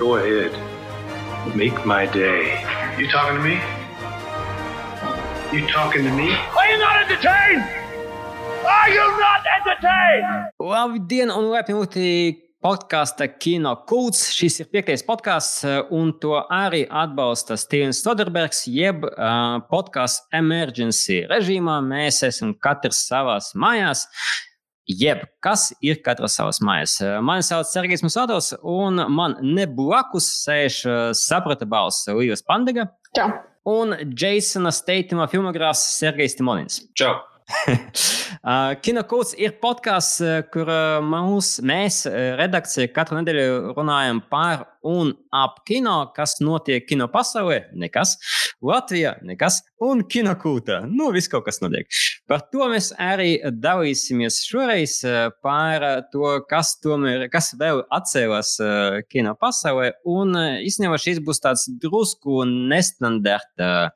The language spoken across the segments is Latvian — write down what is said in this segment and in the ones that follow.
Go ahead. Make my day. You talking to me? You talking to me? Are you not entertained? Are you not entertained? Labdien un laipni lūgti podkāsta Kino Kults. Šis ir piektais podkāsts, un to arī atbalsta Stevens Soderbergs, jeb uh, podkāsts Emergency režīmā. Mēs esam katrs savās mājās. Jeb kas ir katrs savas mājas. Mani sauc Sergejs Musādovs, un man neblakus sēž saprata balss Līvas Pandega. Čau! Un Jasona Steitima filmogrāfs Sergejs Timonins. Čau! Kinokūts ir podkāsts, kur mūs, mēs, redakcija, katru nedēļu runājam par un ap kino, kas notiek kino pasaulē. Nekas. Latvijā nekas. Un kinokūta. Nu, viss kaut kas notiek. Par to mēs arī dalīsimies šoreiz par to, kas, tomēr, kas vēl atcēlās kino pasaulē. Un īstenībā šis būs tāds drusku nestandarta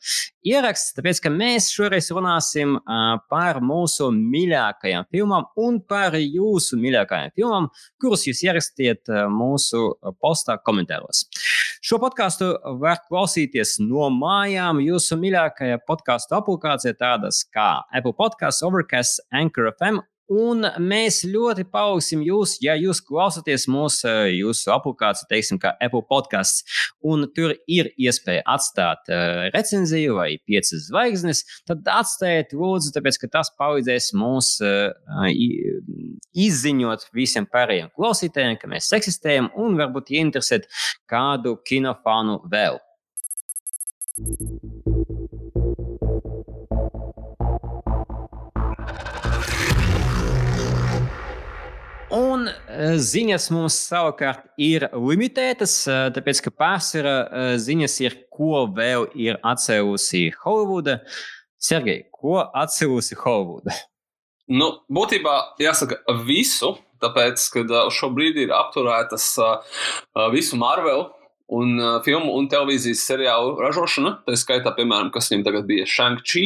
ieraksts, tāpēc ka mēs šoreiz runāsim par mūsu mīļākajām filmām un par jūsu mīļākajām filmām, kurus jūs ierakstiet mūsu postā komentāros. Šo podkāstu var klausīties no mājām jūsu mīļākajā podkāstu aplikācijā, tādas kā Apple Podcasts, Overcast, Anchor FM Un mēs ļoti paaugsim jūs, ja jūs klausāties mūsu jūsu aplikācijā, teiksim, kā Apple podkāsts, un tur ir iespēja atstāt uh, recenziju vai piecas zvaigznes, tad atstājiet lūdzu, tāpēc ka tas palīdzēs mums uh, izziņot visiem pārējiem klausītājiem, ka mēs eksistējam un varbūt ieinteresēt kādu kinofānu vēl. Un ziņas mums savukārt ir limitētas, tāpēc ka pārsvarā ziņas ir, ko vēl ir atcēlusi Holivuda. Sergei, ko atcēlusi Holivuda? Nu, būtībā jāsaka visu, tāpēc, ka šobrīd ir apturētas visu Marvelu un uh, filmu un televīzijas seriālu ražošana. Tā skaitā, piemēram, kas viņam tagad bija Shang-Chi.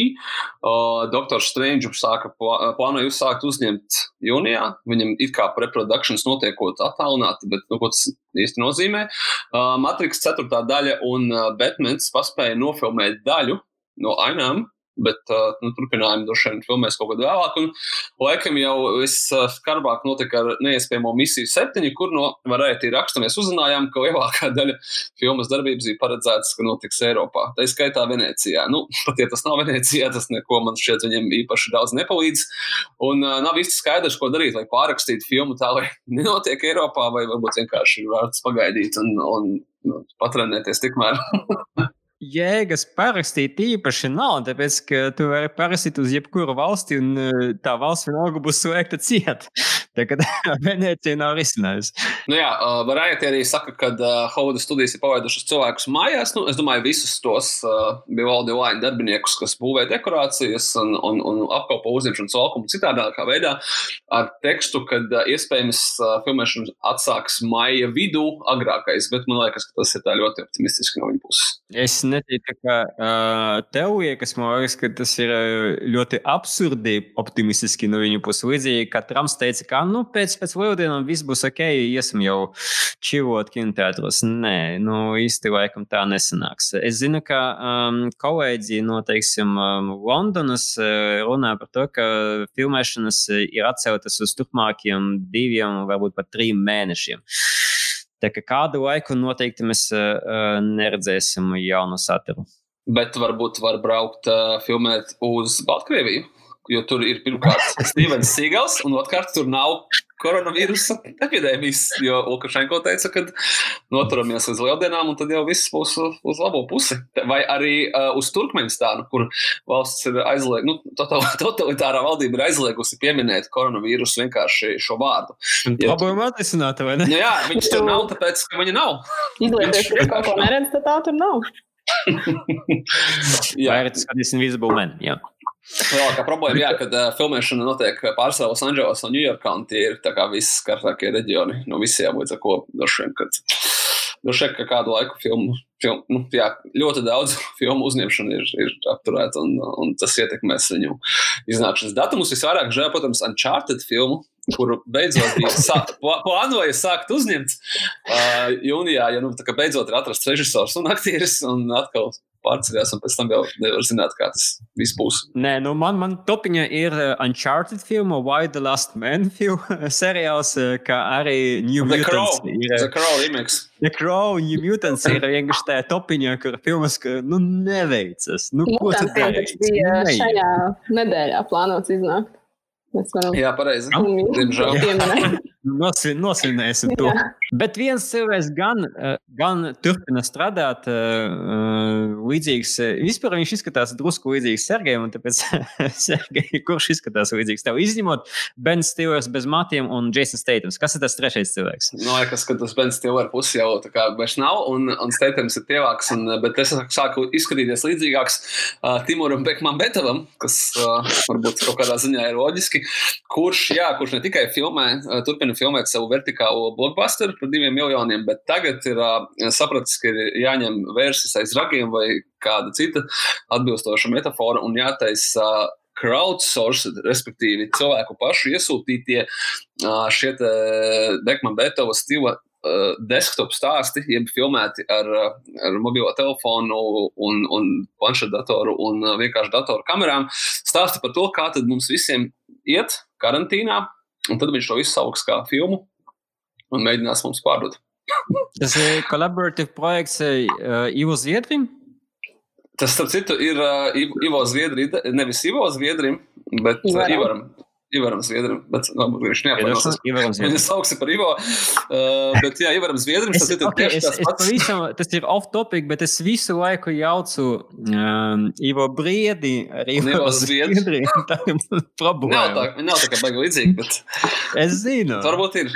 Uh, Doktor Strange sāka plānoja uzsākt uzņemt jūnijā. Viņam it kā preprodukcijas notiekot attālināti, bet nu, ko tas īsti nozīmē. Uh, Matrix 4. daļa un uh, Batmans paspēja nofilmēt daļu no ainām bet uh, nu, turpinājumu droši vien filmēs kaut kad vēlāk. Un, laikam jau viskarbāk notika ar neiespējamo misiju septiņu, kur no varēja raksta mēs uzzinājām, ka lielākā daļa filmas darbības bija paredzētas, ka notiks Eiropā. Tā ir skaitā Venecijā. Nu, pat ja tas nav Venecijā, tas neko man šķiet viņiem īpaši daudz nepalīdz. Un uh, nav īsti skaidrs, ko darīt, lai pārrakstītu filmu tā, lai nenotiek Eiropā, vai varbūt vienkārši vērts pagaidīt un, un nu, patrenēties tikmēr. jēgas parakstīt īpaši nav, tāpēc, ka tu vari parakstīt uz jebkuru valsti, un eh, tā valsts vienalga būs slēgta ciet. Kā Venecija nav risinājusi. Nu jā, uh, Varēja arī saka, ka uh, Hauda studijas ir pavaidušas cilvēkus mājās. Nu, es domāju, visus tos uh, Bivaldi Laina darbiniekus, kas būvē dekorācijas un, un, un apkalpo uzņemšanas laukumu citādākā veidā, ar tekstu, ka uh, iespējams uh, filmēšanu atsāks maija vidū agrākais, bet man liekas, ka tas ir tā ļoti optimistiski no viņa puses. Es neticu, ka uh, tev liekas, man liekas, ka tas ir ļoti absurdi optimistiski no viņa puses. Līdzīgi, kā Trumps teica, ka nu, pēc, pēc lieldienām viss būs ok, iesim jau čivot kinoteātros. Nē, nu, īsti laikam tā nesanāks. Es zinu, ka um, kolēģi no, teiksim, um, Londonas runā par to, ka filmēšanas ir atceltas uz turpmākiem diviem, varbūt pat trim mēnešiem. Tā kā kādu laiku noteikti mēs uh, neredzēsim jaunu saturu. Bet varbūt var braukt uh, filmēt uz Baltkrieviju. Jo tur ir pirmkārt Stevens Sīgals, un otrkārt tur nav koronavīrusa epidēmijas. Jo Lukašenko teica, ka noturamies līdz lieldienām, un tad jau viss būs uz labo pusi. Vai arī uh, uz Turkmenistānu, kur valsts ir aizliegusi, nu, totalitārā valdība ir aizliegusi pieminēt koronavīrusu vienkārši šo vārdu. Ja Labojuma atrisināta, vai ne? Nu, jā, viņš tur nav, tāpēc, ka viņa nav. Izlieties, ka kaut ko neredz, tad tā tur nav. jā, tas ir Invisible Man. Jā. Lielākā problēma, jā, kad uh, filmēšana notiek pārsvarā Losandželosā un Ņujorkā, un tie ir visskartākie reģioni no visiem, līdz ar ko droši vien, ka kādu laiku filmu, film, nu, jā, ļoti daudz filmu uzņemšana ir, ir apturēta, un, un tas ietekmēs viņu iznākšanas datumus. Visvairāk žēl, protams, Uncharted filmu kuru beidzot sā, plānoja sākt uzņemt uh, jūnijā, ja nu, beidzot ir atrasts režisors un aktieris un atkal pārceļās, un pēc tam jau nevar zināt, kā tas viss būs. Nē, nu man, man topiņa ir Uncharted filma, Why the Last Man film seriāls, kā arī New The Mutants. Crow, Ir, The Crow remix. The Crow, New Mutants ir vienkārši tā topiņa, kur filmas, ka, nu, neveicas. Nu, ko tu Mutantiem dari? tas bija šajā nedēļā plānots iznākt. Mēs varam Jā, pareizi. Diemžēl. nosvinēsim to. Jā. Bet viens cilvēks gan, eh, gan turpina strādāt līdzīgs. eh, Vispār viņš izskatās drusku līdzīgs Sergejam, un tāpēc Sergej, kurš izskatās līdzīgs tev? Izņemot Ben Stillers bez matiem un Jason Statams. Kas ir tas trešais cilvēks? Man liekas, ka tas Bens Stiller puses jau tā kā vairs nav, un, un Steitams ir tievāks, un, bet es sāku izskatīties līdzīgāks uh, Timuram Bekmam Betavam, kas uh, varbūt kaut kādā ziņā ir loģiski, kurš, jā, kurš ne tikai filmē, uh, turpina filmēt savu vertikālo blockbusteru par diviem miljoniem, bet tagad ir sapratis, ka ir jāņem vērsis aiz ragiem vai kāda cita atbilstoša metafora un jātaisa crowdsourced, respektīvi cilvēku pašu iesūtītie šie Dekmana Betova stila desktop stāsti, jeb filmēti ar, ar mobilo telefonu, un, un planšetdatoru un vienkārši datoru kamerām. Stāsti par to, kā mums visiem iet karantīnā, un tad viņš to visu sauks kā filmu un mēģinās mums pārdot. Tas ir collaborative projekts uh, Ivo Zviedrim. Tas, starp citu, ir uh, Ivo- Zviedri, nevis Ivo Zviedrim, bet uh, Ivaram. Ivaram. Ivaram Zviedrim, bet labi, viņš Zviedrim. Viņa sauksi par Ivo, uh, bet jā, Ivaram Zviedrim tas ir okay, tieši tas es pats. pavisam, tas ir off topic, bet es visu laiku jaucu um, Ivo Briedi ar Ivo Ivo Zviedri. Zviedri. Tā ir mana Nav tā, problēma. nav tā kā baigi līdzīgi, bet Es zinu. varbūt ir.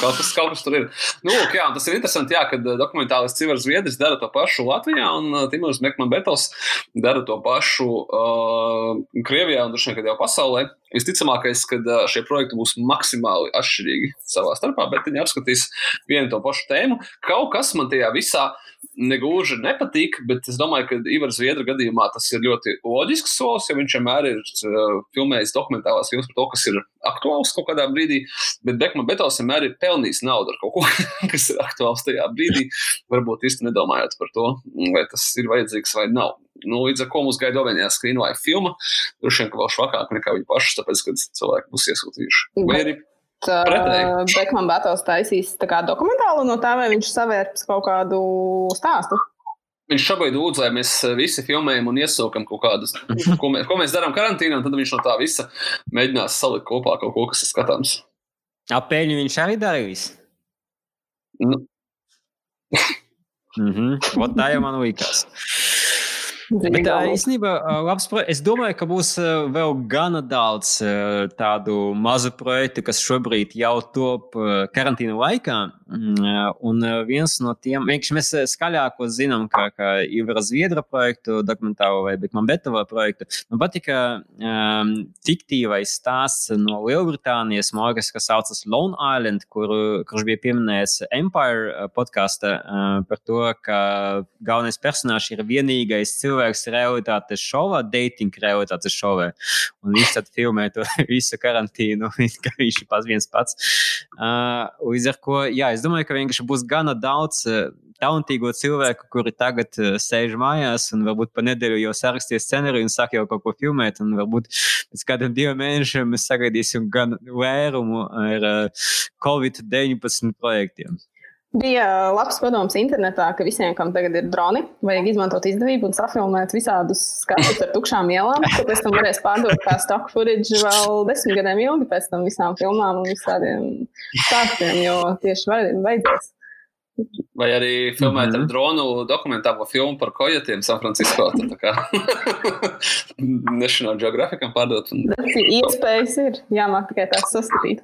Kaut kas, kaut kas tur ir. Nu, lūk, jā, tas ir interesanti, jā, kad uh, dokumentālists Civars Zviedris dara to pašu Latvijā, un uh, Timurs Mekman Betels dara to pašu uh, Krievijā un droši vien, kad jau pasaulē. Visticamākais, ka šie projekti būs maksimāli atšķirīgi savā starpā, bet viņi apskatīs vienu to pašu tēmu. Kaut kas man tajā visā negluži nepatīk, bet es domāju, ka Ivar Zviedra gadījumā tas ir ļoti loģisks solis, jo viņš vienmēr ir uh, filmējis dokumentālās filmas par to, kas ir aktuāls kaut kādā brīdī. Bet Bekman Betels vienmēr ir pelnījis naudu ar kaut ko, kas ir aktuāls tajā brīdī. Varbūt īsti nedomājot par to, vai tas ir vajadzīgs vai nav. Nu, līdz ar to mums gaida Ovenijā skrīnvai filma. Droši vien, ka vēl švakāk nekā viņi paši, tāpēc, kad cilvēki būs iesūtījuši. Vai arī Pretēji. Bekmans Battles taisīs dokumentālu no tā, vai viņš savērps kaut kādu stāstu. Viņš šobrīd lūdz, lai mēs visi filmējam un iesūkam kaut kādus, ko mēs, ko mēs darām karantīnā, tad viņš no tā visa mēģinās salikt kopā kaut ko, kas ir skatāms. Apēļņu viņš arī darīs. Nu, Mhm. Vot tā jau man likās. Bet tā īstenībā, labs projekts. Es domāju, ka būs vēl gana daudz tādu mazu projektu, kas šobrīd jau top karantīna laikā. Mm, Un viens no tiem, vienkārši mēs skaļāko zinām, kā, kā Ivara Zviedra projektu, dokumentālo vai Bikman Betava projektu. Man patika um, fiktīvais stāsts no Lielbritānijas, man liekas, kas saucas Lone Island, kur, kurš bija pieminējis Empire ā, podkāstā uh, par to, ka galvenais personāžs ir vienīgais cilvēks realitātes šovā, dating realitātes šovā. Un viņš tad filmē to visu karantīnu, kā viņš pats viens pats. Uh, līdz ar to, jā, es domāju, ka vienkārši būs gana daudz uh, talantīgo cilvēku, kuri tagad uh, sēž mājās un varbūt pa nedēļu jau sarakstīja scenāriju un sāk jau kaut ko filmēt. Un varbūt pēc kādiem diviem mēnešiem mēs sagaidīsim gan vērumu ar uh, Covid-19 projektiem. Bija labs padoms internetā, ka visiem, kam tagad ir droni, vajag izmantot izdevību un safilmēt visādus skatus ar tukšām ielām. Tad pēc tam varēs pārdot kā stock footage vēl desmit gadiem ilgi pēc tam visām filmām un visādiem stāstiem, jo tieši vajadzēs. vai arī filmēt Mhm. ar dronu dokumentālo filmu par kojotiem San Francisco. tad tā kā National Geographicam pārdot. Un, Tas ir iespējas, ir jāmāk tikai tās saskatīt.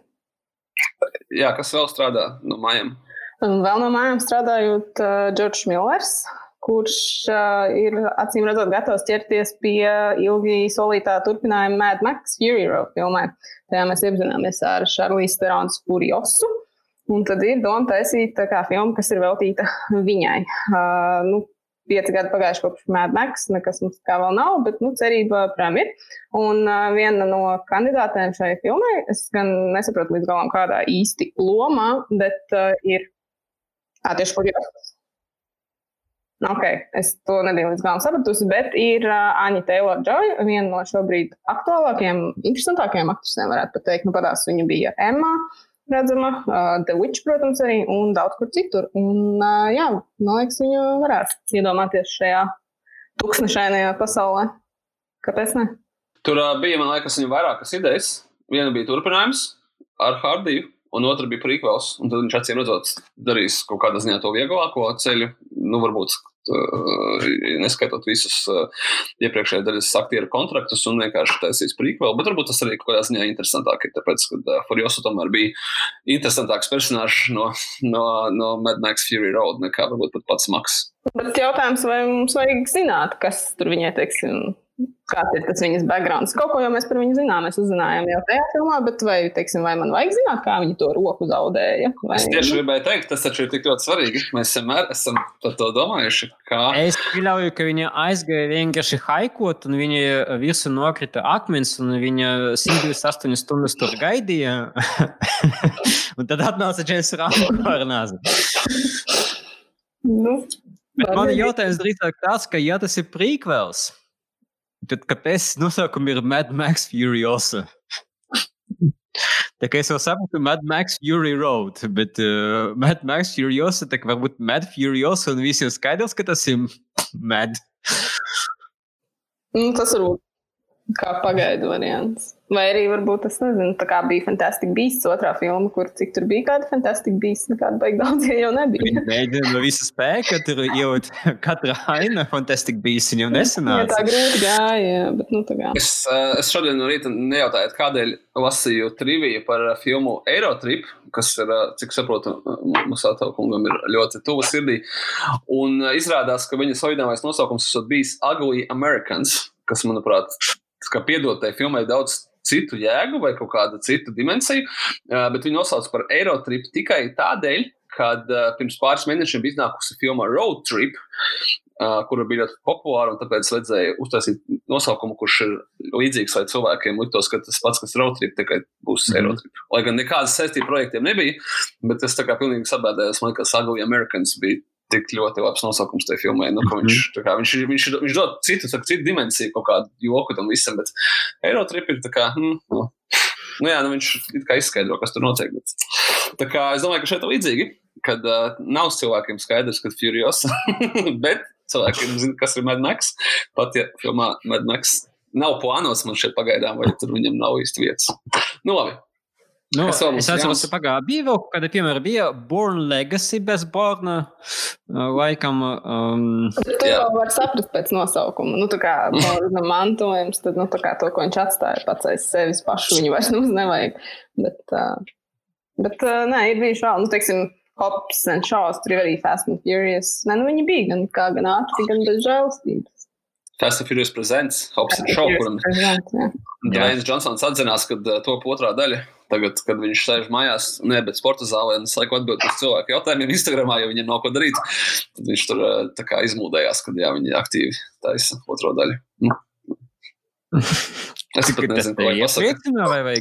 jā, kas vēl strādā no mājām? Un vēl no mājām strādājot, uh, Džordžs Millers, kurš uh, ir acīm redzot gatavs ķerties pie ilgi solītā turpinājuma Mad Max Fury Road filmai. Tajā mēs iepazināmies ar Šarlīsu Terānu Furiosu. Un tad ir doma taisīt tā kā filmu, kas ir veltīta viņai. Uh, nu, pieci gadi pagājuši kopš Mad Max, nekas mums kā vēl nav, bet nu, cerība prām ir. Un uh, viena no kandidātēm šai filmai, es gan nesaprotu līdz galam, kādā īsti lomā, bet uh, ir à, tieši kur jau. Ok, es to nebiju līdz galam sapratusi, bet ir uh, Aņa Taylor Joy, viena no šobrīd aktuālākajām, interesantākajām aktrisēm, varētu pat teikt. Nu, padās viņa bija Emma redzama, uh, The Witch, protams, arī un daudz kur citur. Un, uh, jā, man liekas, viņu varētu iedomāties šajā tūkstošainajā pasaulē. Kāpēc ne? Tur uh, bija, man liekas, viņam vairākas idejas. Viena bija turpinājums ar Hardiju, un otra bija prequels. Tad viņš acīm redzot, darīs kaut kādā ziņā to vieglāko ceļu. Nu, varbūt neskaitot visus iepriekšējā daļas aktieru kontraktus un vienkārši taisīs prequel. Bet varbūt tas arī kaut kādā ziņā interesantāk ir, tāpēc, ka Furiosa tomēr bija interesantāks personāžs no, no, no Mad Max Fury Road nekā varbūt pat pats Maks. Bet jautājums, vai mums vajag zināt, kas tur viņai, teiksim, kāds ir tas viņas backgrounds. Kaut ko jau mēs par viņu zinām, mēs uzzinājām jau tajā filmā, bet vai, teiksim, vai man vajag zināt, kā viņa to roku zaudēja? Vai... Es tieši gribēju teikt, tas taču ir tik ļoti svarīgi. Mēs vienmēr esam par to domājuši. Kā... Es pieļauju, ka viņa aizgāja vienkārši haikot, un viņa visu nokrita akmens, un viņa 128 stundas tur gaidīja. un tad atnāca ar nāzi. Nu, Bet man jautājums drīzāk tāds, ka ja tas ir prequels, Tad kāpēc nosaukumi ir Mad Max Furiosa? Tā kā es jau saprotu, Mad Max Fury Road, bet uh, Mad Max Furiosa, tā kā varbūt Mad Furiosa un visiem skaidrs, ka tas ir Mad. Nu, tas varbūt kā pagaidu variants. Vai arī varbūt tas nezinu, bija Fantastic Beasts otrā filma, kur cik tur bija kāda Fantastic Beasts, nekāda baigi daudz jau nebija. Viņa mēģina no visa spēka, tur ielikt katra aina Fantastic Beasts, viņam nesanāca. Jā, tā grūti gāja, bet nu tā kā. Es, uh, es šodien no rīta nejautāju, kādēļ lasīju triviju par filmu Eurotrip, kas ir, cik saprotu, mūsu attaukungam ir ļoti tuva sirdī. Un izrādās, ka viņas oriģinālais nosaukums ir bijis Ugly Americans, kas, manuprāt, kā piedot tai filmai daudz citu jēgu vai kaut kādu citu dimensiju, bet viņi nosauc par Eirotrip tikai tādēļ, kad pirms pāris mēnešiem bija iznākusi filma Road Trip, kura bija ļoti populāra, un tāpēc vajadzēja uztaisīt nosaukumu, kurš ir līdzīgs, lai cilvēkiem liktos, ka tas pats, kas ir road trip, tikai būs mm -hmm. Eirotrip. Lai gan nekādas saistības projektiem nebija, bet es tā kā pilnīgi sabēdējos, man liekas, Ugly Americans bija tik ļoti labs nosaukums tajā filmai. Nu, viņš, mhm. kā, viņš, viņš, viņš dod citu, saka, citu dimensiju, kaut kādu joku tam visam, bet Eirotrip ir tā kā. Hmm, nu. Nu, jā, nu viņš izskaidro, kas tur notiek. Bet, tā kā es domāju, ka šeit ir līdzīgi, kad uh, nav cilvēkiem skaidrs, ka Furious, bet cilvēkiem zina, kas ir Mad Max. Pat ja filmā Mad Max nav plānots man šeit pagaidām, vai tur viņam nav īsti vietas. Nu, labi. Nu, es atceros, ka pagājušajā bija vēl kāda, piemēram, bija Born Legacy bez Borna. Laikam. Um, tu jau vari saprast pēc nosaukuma. Nu, tā kā Borna mantojums, tad nu, kā, to, ko viņš atstāja pats aiz sevis pašu, viņu vairs mums nevajag. Bet, uh, bet uh, nē, ir bijuši vēl, nu, teiksim, Hops and Shaws, tur ir arī Fast and Furious. Nē, nu, viņi bija gan kā gan ātri, gan bez žēlstības. Fast and Furious presents Hops and Shaw, kuram Dvains Džonsons atzinās, ka uh, top otrā daļa Tagad, kad viņš sēž mājās, ne, bet sporta zālē, un es laiku atbildēju uz cilvēku jautājumiem Instagramā, jo viņam nav ko darīt, tad viņš tur kā, izmūdējās, kad jā, viņi aktīvi taisa otro daļu. Nu. Es pat nezinu, ko pasakāt. Vai, vai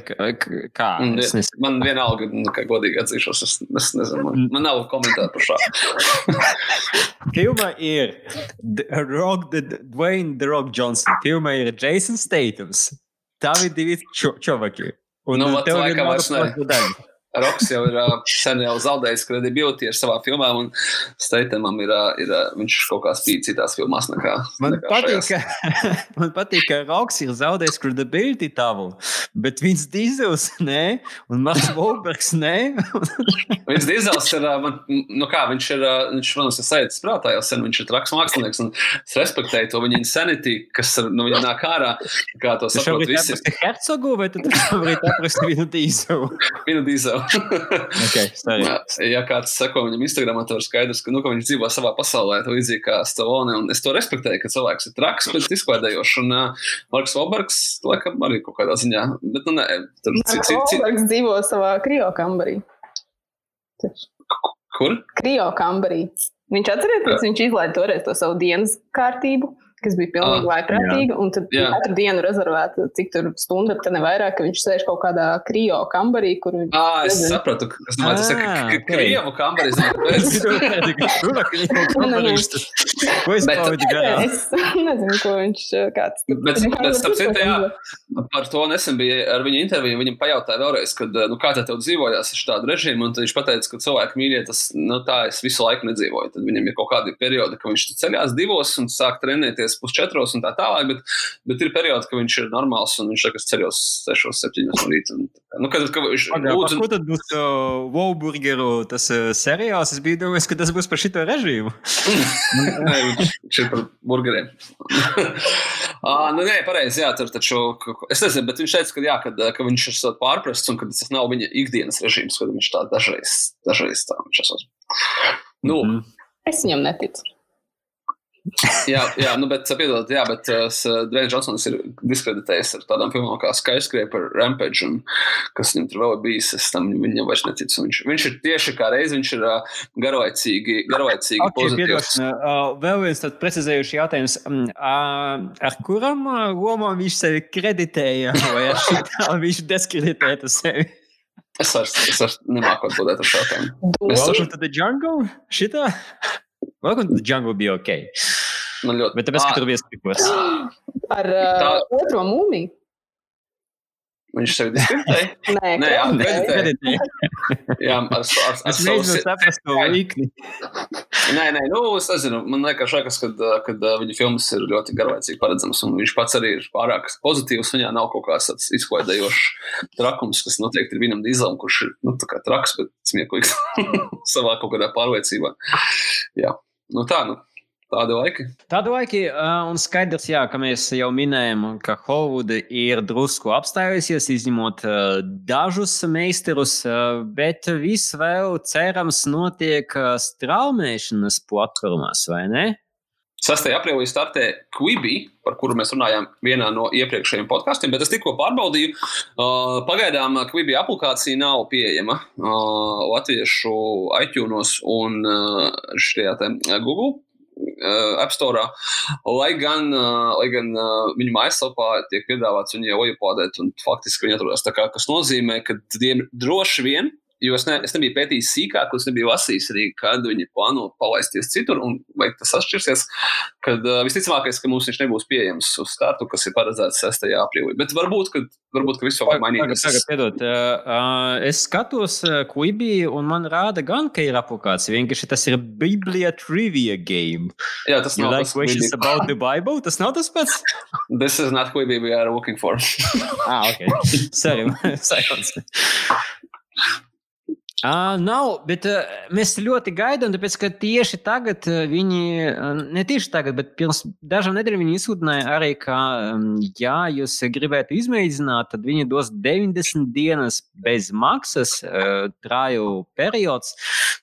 kā? Man, man vienalga, nu, kā godīgi atzīšos, es, es nezinu, man, man nav komentāru par šādu. Filmā ir The Rock, the Dwayne The Rock Johnson. Filmā ir Jason Statams. Tā ir divi čovaki. Un nu, tev laikam vairs ne. Roks jau ir uh, sen jau zaudējis kredibilitāti ar savām filmām, un Steitamam ir, uh, ir uh, viņš kaut kā spīd citās filmās nekā. Man, nekā patīk, ka, man patīk, ka Roks ir zaudējis kredibilitāti tavu, bet Vins Dīzels nē, un Marks Volbergs nē. Vins Dīzels ir, man, nu kā, viņš ir, viņš, protams, ir sajūtas prātā jau sen, viņš ir traks mākslinieks, un es respektēju to viņa insanity, kas nu, viņam nāk ārā, kā to saprot visi. Hercogu, vai tu vari atrast Vinu Dīzelu? Vinu Dīzelu okay, ja kāds seko viņam Instagram, tad ir skaidrs, ka, nu, ka viņš dzīvo savā pasaulē, līdzīgi kā Stalone. Es to respektēju, ka cilvēks ir traks, bet izklaidējošs. Un uh, Marks Valbergs, laikam, arī kaut kādā ziņā. Bet, nu, nē, tur cits cilvēks dzīvo savā kriokambarī. Kur? Kriokambarī. Viņš atcerieties, viņš izlaiž toreiz to savu dienas kārtību kas bija pilnīgi Ah, vaiprātīga. Un tad Jā. katru dienu rezervēta, cik tur stunda, tad ne vairāk, ka viņš sēž kaut kādā krijo kambarī, kur viņš Ah, es Nezinu. sapratu, kas domāju, tas ir Ah, krievu kambaris. Ko es nezinu, ko viņš kāds tur Bet, bet starp kāds citu, jā, par to nesen bija ar viņu interviju. Viņam pajautāja vēlreiz, kad, nu, kā tev dzīvojās ar šādu režīmu. Un viņš teica, ka cilvēki mīļie, tas nu, tā es visu laiku nedzīvoju. Tad viņam ir kaut kādi periodi, ka viņš ceļās divos un sāk trenēties pusčetros un tā tālāk. Bet, bet ir periodi, ka viņš ir normāls un viņš tagad ceļos sešos, septiņos no rīta. Nu, kad, kad viņš Pagaid, lūdzu, Ko tad būs uh, Wowburgeru tas uh, seriāls? Es biju domājis, ka tas būs par šito režīmu. Nē, viņš ir par burgeriem. ah, nu, nē, pareizi. Jā, tur taču. Es nezinu, bet viņš teica, ka, jā, kad, ka viņš ir pārprasts un ka tas nav viņa ikdienas režīms, kad viņš tā dažreiz, dažreiz tā viņš esot. Nu, Mhm. Es viņam neticu. Jā, jā, nu, bet, piedodiet, jā, bet uh, Dwayne Johnsons ir diskreditējis ar tādām filmām kā Skyscraper, Rampage, un kas viņam tur vēl ir bijis. Es tam viņam vairs neticu. Viņš, viņš ir tieši kā reiz, viņš ir uh, garlaicīgi, garlaicīgi Okay, pozitīvs. uh, vēl viens tāds precizējuši jautājums. Um, uh, ar kuram lomām viņš sevi kreditēja? Vai ar šitā viņš diskreditēja sevi? Es vairs, es vairs nemāku atbildēt ar šādām. Es Welcome to the jungle? Šitā? Welcome to the jungle bija ok. Man ļoti Bet tāpēc, ka Ā, tur bija strikos. Ar uh, Tā- otro mūmiju? Viņš sevi diskreditēja. Nē, Nē. Kreditēja. Jā, ar, ar, ar Es savu saprast to līkni. Nē, nē, nu, es nezinu. Man liekas, liekas kad, kad viņa filmas ir ļoti garlaicīgi paredzamas, un viņš pats arī ir pārāk pozitīvs. Viņā nav kaut kāds tāds izklaidējošs trakums, kas noteikti ir vienam dīzelam, kurš ir nu, tā kā traks, bet smieklīgs savā kaut kādā pārliecībā. Jā, nu tā, nu, tādi laiki. Tādu laiku, uh, un skaidrs, jā, ka mēs jau minējām, ka Holivuda ir drusku apstājusies, izņemot uh, dažus meistarus, uh, bet viss vēl cerams notiek straumēšanas platformās, vai ne? 6. aprīlī startē Quibi, par kuru mēs runājām vienā no iepriekšējiem podkāstiem, bet es tikko pārbaudīju. Uh, pagaidām Quibi aplikācija nav pieejama uh, latviešu iTunes un uh, šajā Google. App Store, lai gan, lai gan viņu mājaslapā tiek piedāvāts viņu jau iepādēt, un faktiski viņi atrodas tā kā, kas nozīmē, ka droši vien Jo es, ne, es nebiju pētījis sīkāk, es nebiju lasījis arī, kad viņi plāno palaisties citur, un vai tas atšķirsies. Kad uh, visticamākais, ka mums viņš nebūs pieejams uz startu, kas ir paredzēts 6. aprīlī. Bet varbūt, ka, varbūt, ka viss jau var mainīties. Tagad, piedod, uh, es skatos uh, Quibi, un man rāda gan, ka ir aplikācija. Vienkārši tas ir Biblija trivia game. Jā, tas You nav like tas, questions Quibi. about the Bible? Tas nav tas pats? This is not Quibi we are looking for. ah, ok. Sorry, silence. Uh, nav, bet uh, mēs ļoti gaidām, tāpēc ka tieši tagad uh, viņi, uh, ne tieši tagad, bet pirms dažām nedēļām viņi izsludināja arī, ka, um, ja jūs gribētu izmēģināt, tad viņi dos 90 dienas bez maksas uh, trāju periods.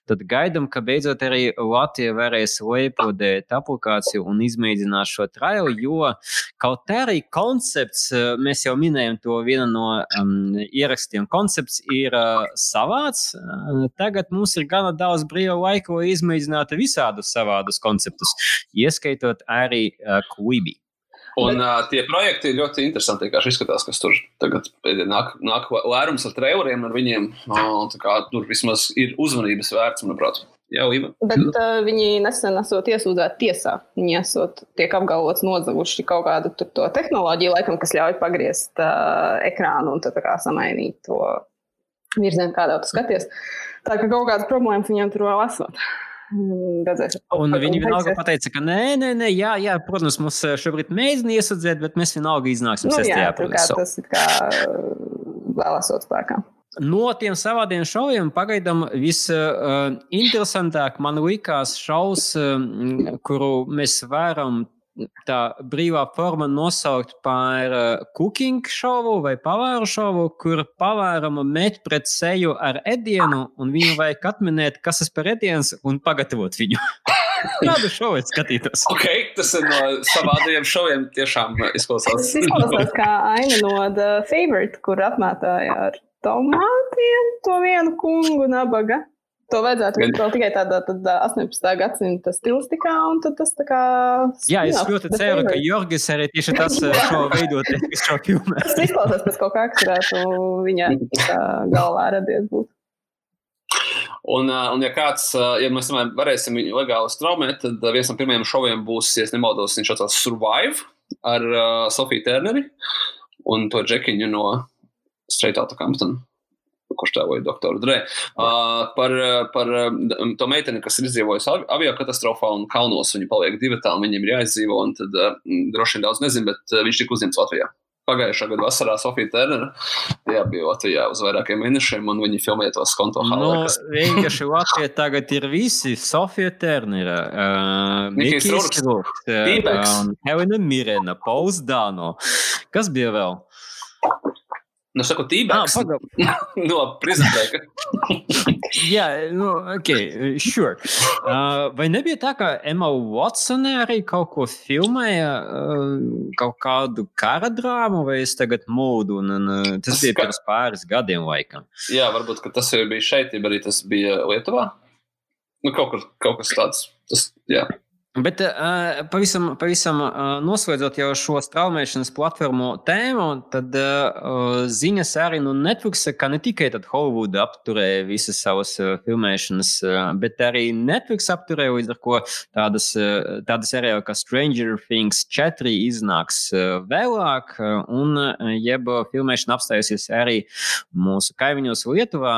Tad gaidām, ka beidzot arī Latvija varēs leipodēt aplikāciju un izmēģināt šo trāju, jo kaut arī koncepts, uh, mēs jau minējām to vienu no um, ierakstiem, koncepts ir uh, savāds. Tagad mums ir gana daudz brīva laika, lai izmēģinātu visādus savādus konceptus, ieskaitot arī uh, Quibi. Un uh, tie projekti ir ļoti interesanti. Kā izskatās, kas tur tagad nāk, nāk lērums ar traileriem ar viņiem. Uh, tā kā tur vismaz ir uzmanības vērts, manuprāt. Jā, Iva. Bet uh, viņi nesen esot iesūdzēti tiesā. Viņi esot tiek apgalvots nozaguši kaut kādu tur to tehnoloģiju, laikam, kas ļauj pagriezt uh, ekrānu un tad tā kā samainīt to virzienu, kādā tu skaties. Tā kā kaut kādas problēmas viņiem tur vēl esot. Mm, Redzēsim. Un viņi vienalga pateica, ka nē, nē, nē, jā, jā, protams, mums eh, šobrīd mēģina iesūdzēt, bet mēs vienalga iznāksim Nu, 6. jā, tā kā aprīlī. tas ir kā uh, vēl esot spēkā. No tiem savādiem šoviem pagaidām visinteresantāk man likās šovs, uh, kuru mēs varam tā brīvā forma nosaukt par uh, cooking šovu vai pavāru šovu, kur pavāram met pret seju ar ēdienu, un viņu vajag atminēt, kas tas par ēdiens, un pagatavot viņu. Kādu šovu skatītos? Ok, tas ir no savādiem šoviem. Tiešām izklausās. Tas izklausās kā aina no The Favorite, kur apmētāja ar tomātiem to vienu kungu nabaga. To vajadzētu būt vēl tikai tādā tad, 18. gadsimta stilistikā, un tas tā kā. Jā, es ļoti ceru, ka Jorgis arī tieši tas šo veidot šo filmu. Tas izklausās pēc kaut kā, kas varētu viņa galvā radies būt. Un, un, ja kāds, ja mēs varēsim viņu legāli straumēt, tad viens no pirmajiem šoviem būs, ja nemaldos, viņš saucās Survive ar uh, Sofiju Terneri un to džekiņu no Straight Outta Compton. Kurš tēvoja doktoru Dre. Uh, par, par to meiteni, kas ir izdzīvojusi avio katastrofā un kalnos, viņa paliek divi tālu, viņiem ir jāizdzīvo. Tad uh, droši vien daudz nezinu, bet viņš tika uzņemts Latvijā pagājušā gada vasarā Sofija Tērnera. Jā, bija Latvijā uz vairākiem mēnešiem, un viņi filmēja tos konto hālu. No, kas... vienkārši Latvijā tagad ir visi Sofija Tērnera, uh, Mikls Rūks, Helena Mirena, Pauls Dāno. Kas bija vēl? Nu, saku, tībēks. Ah, no prezentēka. Jā, nu, ok, sure. Uh, vai nebija tā, ka Emma Watsone arī kaut ko filmēja, uh, kaut kādu kara drāmu, vai es tagad mūdu, un, un uh, tas bija pirms pāris gadiem laikam? Jā, varbūt, ka tas bija šeit, ja arī tas bija Lietuvā. Nu, kaut, kur, kaut kas tāds. Tas, jā. Bet uh, pavisam, pavisam uh, noslēdzot jau šo straumēšanas platformu tēmu, tad uh, ziņas arī no Netflix, ka ne tikai Holivuda apturēja visas savas filmēšanas, bet arī Netflix apturēja līdz ar ko tādas, tādas seriāli kā Stranger Things 4 iznāks vēlāk, un jeb filmēšana apstājusies arī mūsu kaimiņos Lietuvā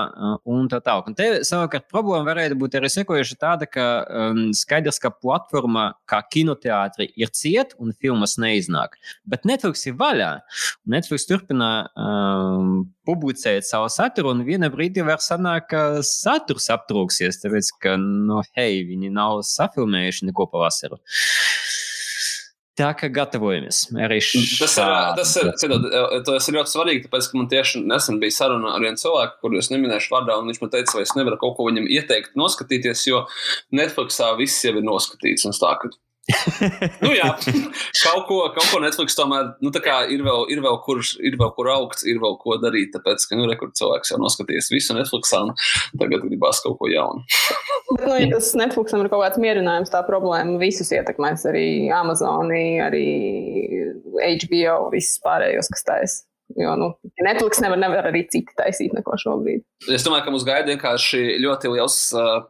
un tā tālāk. Un te savukārt problēma varētu būt arī sekojuša tāda, ka um, skaidrs, ka platforma platforma, kā kinoteātri, ir cieta un filmas neiznāk. Bet Netflix ir vaļā. Netflix turpina um, publicēt savu saturu, un vienā brīdī var sanākt, ka saturs aptrūksies, tāpēc ka, nu, hei, viņi nav safilmējuši neko pavasaru. Tā kā gatavojamies arī šim. Tas, ir, tas, ir, ciedod, tas ir ļoti svarīgi, tāpēc, ka man tieši nesen bija saruna ar vienu cilvēku, kurus neminēšu vārdā, un viņš man teica, vai es nevaru kaut ko viņam ieteikt, noskatīties, jo Netflixā viss jau ir noskatīts. Un tā, ka nu, jā, kaut ko, kaut ko Netflix tomēr nu, ir, vēl, ir, vēl kur, ir vēl kur augt, ir vēl ko darīt. Tāpēc, ka nu, rekur, cilvēks jau noskatījās visu Netflix, un tagad gribās kaut ko jaunu. Bet, nu, ja tas Netflixam ir kaut kāds mierinājums, tā problēma visus ietekmēs arī Amazon, arī HBO, visus pārējos, kas taisa. Jo nu, Netflix nevar, nevar arī citi taisīt neko šobrīd. Es domāju, ka mums gaida vienkārši ļoti liels uh,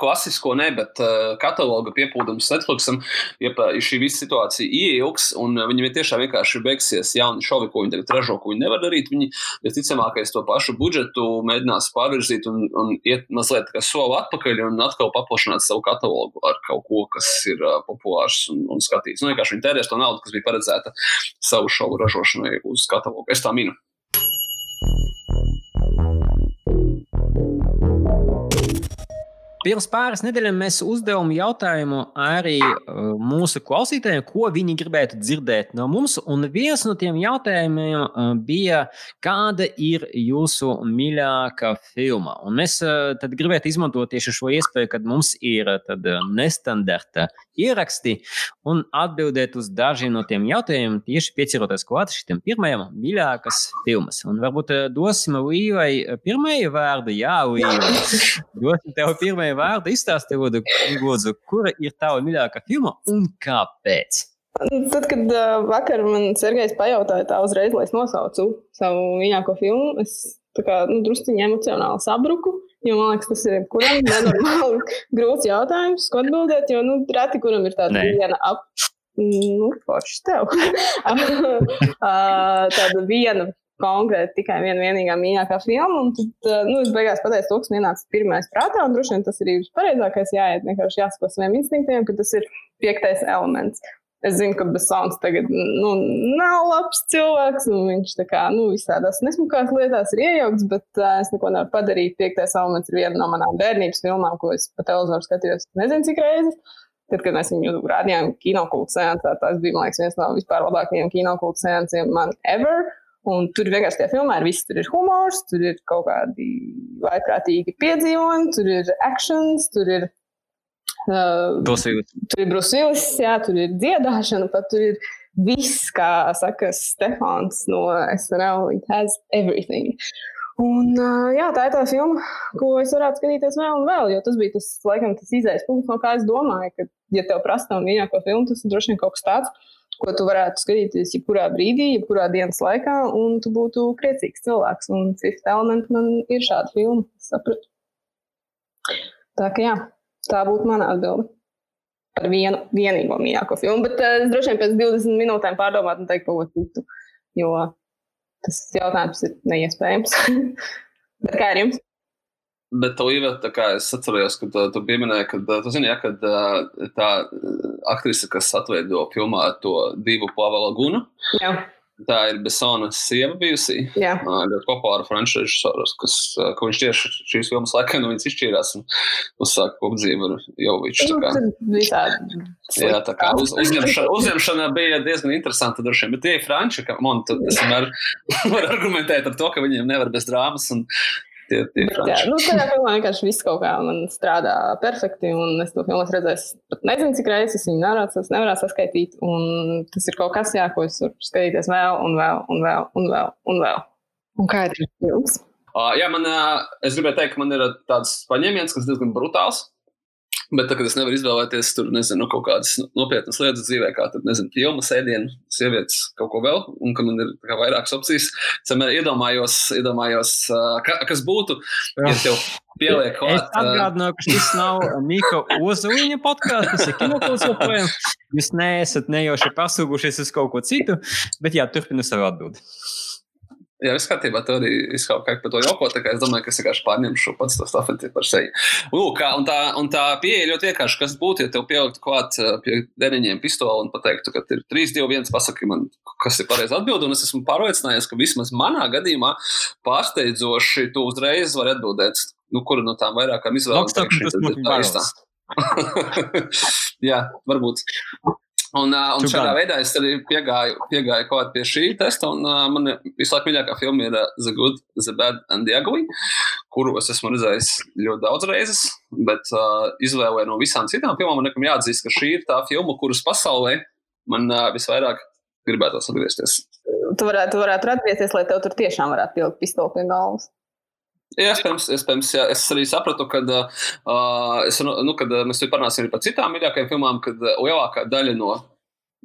klasisko, ne, bet uh, kataloga piepildījums Netflixam. Ja šī visa situācija ieilgs un viņiem tiešām vienkārši beigsies jauni šovi, ko viņi tagad ražo, ko viņi nevar darīt, viņi visticamākais to pašu budžetu mēģinās pārvirzīt un, un iet mazliet soli atpakaļ un atkal paplašināt savu katalogu ar kaut ko, kas ir uh, populārs un, un skatīts. Nu, vienkārši viņi tērēs to naudu, kas bija paredzēta savu šovu ražošanai uz katalogu katalogu. Es tā minu. Pirms pāris nedēļām mēs uzdevām jautājumu arī uh, mūsu klausītājiem, ko viņi gribētu dzirdēt no mums. Un viens no tiem jautājumiem uh, bija, kāda ir jūsu mīļākā filma? Un mēs uh, gribētu izmantot tieši šo iespēju, kad mums ir nestandarta ieraksti un atbildēt uz dažiem no tiem jautājumiem, tieši pieceroties klāt šim pirmajam mīļākās filmas. Un varbūt dosim Līvai pirmajai vārdu, jā, Līva. Dosim tev pirmajai pirmajā vārdā izstāsti, Lūdzu, kura ir tava mīļākā filma un kāpēc? Tad, kad uh, vakar man Sergejs pajautāja tā uzreiz, lai es nosaucu savu mīļāko filmu, es kā nu, drusciņi emocionāli sabruku. Jo man liekas, tas ir kuram nenormāli grūts jautājums, ko atbildēt. Jo nu, reti kuram ir tāda viena ap. Nu, forši tev. tāda viena konkrēti tikai viena vienīgā mīļākā filma. Un tad, eh, nu, es beigās pateicu, to, kas man ienāca pirmais prātā, un droši vien tas ir pareizākais. Jāiet vienkārši jāsako saviem instinktiem, ka tas ir piektais elements. Es zinu, ka Besons tagad nu, nav labs cilvēks, un viņš tā kā nu, visādās nesmukās lietās ir iejaukts, bet uh, es neko nevaru padarīt. Piektais elements ir viena no manām bērnības filmām, ko es pa televizoru skatījos nezinu cik reizes. Tad, kad mēs viņu rādījām kinokultu sēncē, tas bija, man liekas, viens no vispār labākajiem kinokultu sēnciem man ever. Un tur vienkārši tajā filmā ir viss. Tur ir humors, tur ir kaut kādi vaiprātīgi piedzīvojumi, tur ir akcents, tur ir. Uh, Brusīlis. Tur ir Brusīlis, jā, tur ir dziedāšana, pat tur ir viss, kā saka Stefans no SNL. It has everything. Un, jā, tā ir tā filma, ko es varētu skatīties vēl un vēl. Jo tas bija tas, laikam, tas izējas punkts, no kā es domāju, ka, ja tev prasa tam mīļāko filmu, tas ir droši vien kaut kas tāds, ko tu varētu skatīties jebkurā brīdī, jebkurā dienas laikā, un tu būtu priecīgs cilvēks. Un Fifth Element man ir šāda filma, sapratu. Tā kā jā, tā būtu mana atbilde. Par vienu vienīgo mīļāko filmu, bet uh, es droši vien pēc 20 minūtēm pārdomātu un teiktu kaut ko citu. Jo tas jautājums ir neiespējams. Bet kā ar jums? Bet, Līva, tā kā es atceros, ka tu, tu pieminēji, ka tu zini, ja, kad tā aktrise, kas atveido filmā to divu Pāvela Gunu, Jā. Tā ir Besonas sieva bijusi. Jā. Ļoti populāra franču režisors, kas, ka viņš tieši šīs filmas laikā no viņas izšķīrās un uzsāka kopdzīvi ar Joviču. Nu, jā, tā kā uz, uzņemšana, uzņemšana bija diezgan interesanta droši vien, bet tie ir franči, ka man tas vienmēr var argumentēt ar to, ka viņiem nevar bez drāmas un tie, tie Bet, jā, nu, tajā filmā vienkārši viss kaut kā man strādā perfekti, un es to filmu redzēju, pat nezinu, cik reizes es viņu nevarētu, nevarētu saskaitīt, un tas ir kaut kas, jā, ko es varu skatīties vēl un vēl un vēl un vēl un vēl. Un kā ir filmas? Uh, jā, man, uh, es gribēju teikt, ka man ir tāds paņēmiens, kas diezgan brutāls. Bet tagad es nevaru izvēlēties tur, nezinu, kaut kādas nopietnas lietas dzīvē, kā tur, nezinu, filmas, ēdienu, sievietes, kaut ko vēl, un ka man ir kā, vairākas opcijas. Es vienmēr iedomājos, iedomājos ka, kas būtu, ja tev pieliek klāt. Es atgādināju, ka šis nav Mika Ozoliņa podkāsts, tas ir kinokults joprojām. Jūs neesat nejauši pasūgušies uz kaut ko citu, bet jā, turpinu savu atbildi. Jā, viss kārtībā. Tur arī es kaut kā par to jokot. Es domāju, ka es vienkārši pārņemšu pats to stafeti par sevi. Lūk, un tā, un tā pieeja ļoti vienkārši. Kas būtu, ja tev pieliktu klāt pie deniņiem pistoli un pateiktu, ka ir 3, 2, 1, pasaki man, kas ir pareizi atbild. Un es esmu pārliecinājies, ka vismaz manā gadījumā pārsteidzoši tu uzreiz vari atbildēt, nu, kuru no tām vairākām izvēlēm. Jā, varbūt. Un, uh, un šādā veidā es arī piegāju, piegāju kaut pie šī testa. Un, uh, man visu laiku mīļākā filma ir uh, The Good, The Bad and The Ugly, kuru es esmu redzējis ļoti daudz reizes. Bet uh, izvēlē no visām citām filmām man nekam jāatzīst, ka šī ir tā filma, kuras pasaulē man uh, visvairāk gribētos atgriezties. Tu varētu, tu varētu atgriezties, lai tev tur tiešām varētu pielikt pistoli pie galvas. Iespējams, iespējams jā. es arī sapratu, ka uh, es, nu, kad mēs parunāsim par citām mīļākajām filmām, kad lielākā daļa no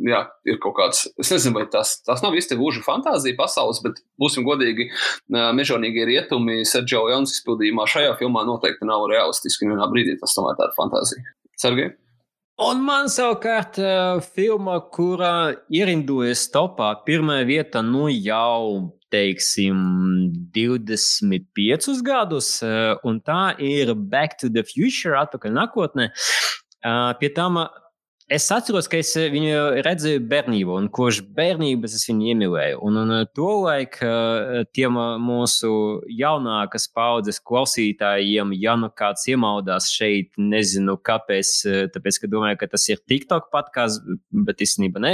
jā, ir kaut kāds, es nezinu, vai tas, tas nav īsti gluži fantāzija pasaules, bet būsim godīgi, mežonīgie rietumi Sergio Jons izpildījumā šajā filmā noteikti nav realistiski. Vienā brīdī tas tomēr ir fantāzija. Sergei? Un man savukārt filma, kurā ierindojas topā, pirmā vieta nu jau teiksim, 25 gadus, un tā ir Back to the Future, atpakaļ nākotnē. Pie tam Es atceros, ka es eh, viņu redzēju bērnībā, un kopš bērnības es viņu iemīlēju. Un, un eh, tolaik eh, tiem mūsu jaunākās paudzes klausītājiem, ja nu kāds iemaudās šeit, nezinu kāpēc, tāpēc, ka domāju, ka tas ir TikTok podkāsts, bet īstenībā ne.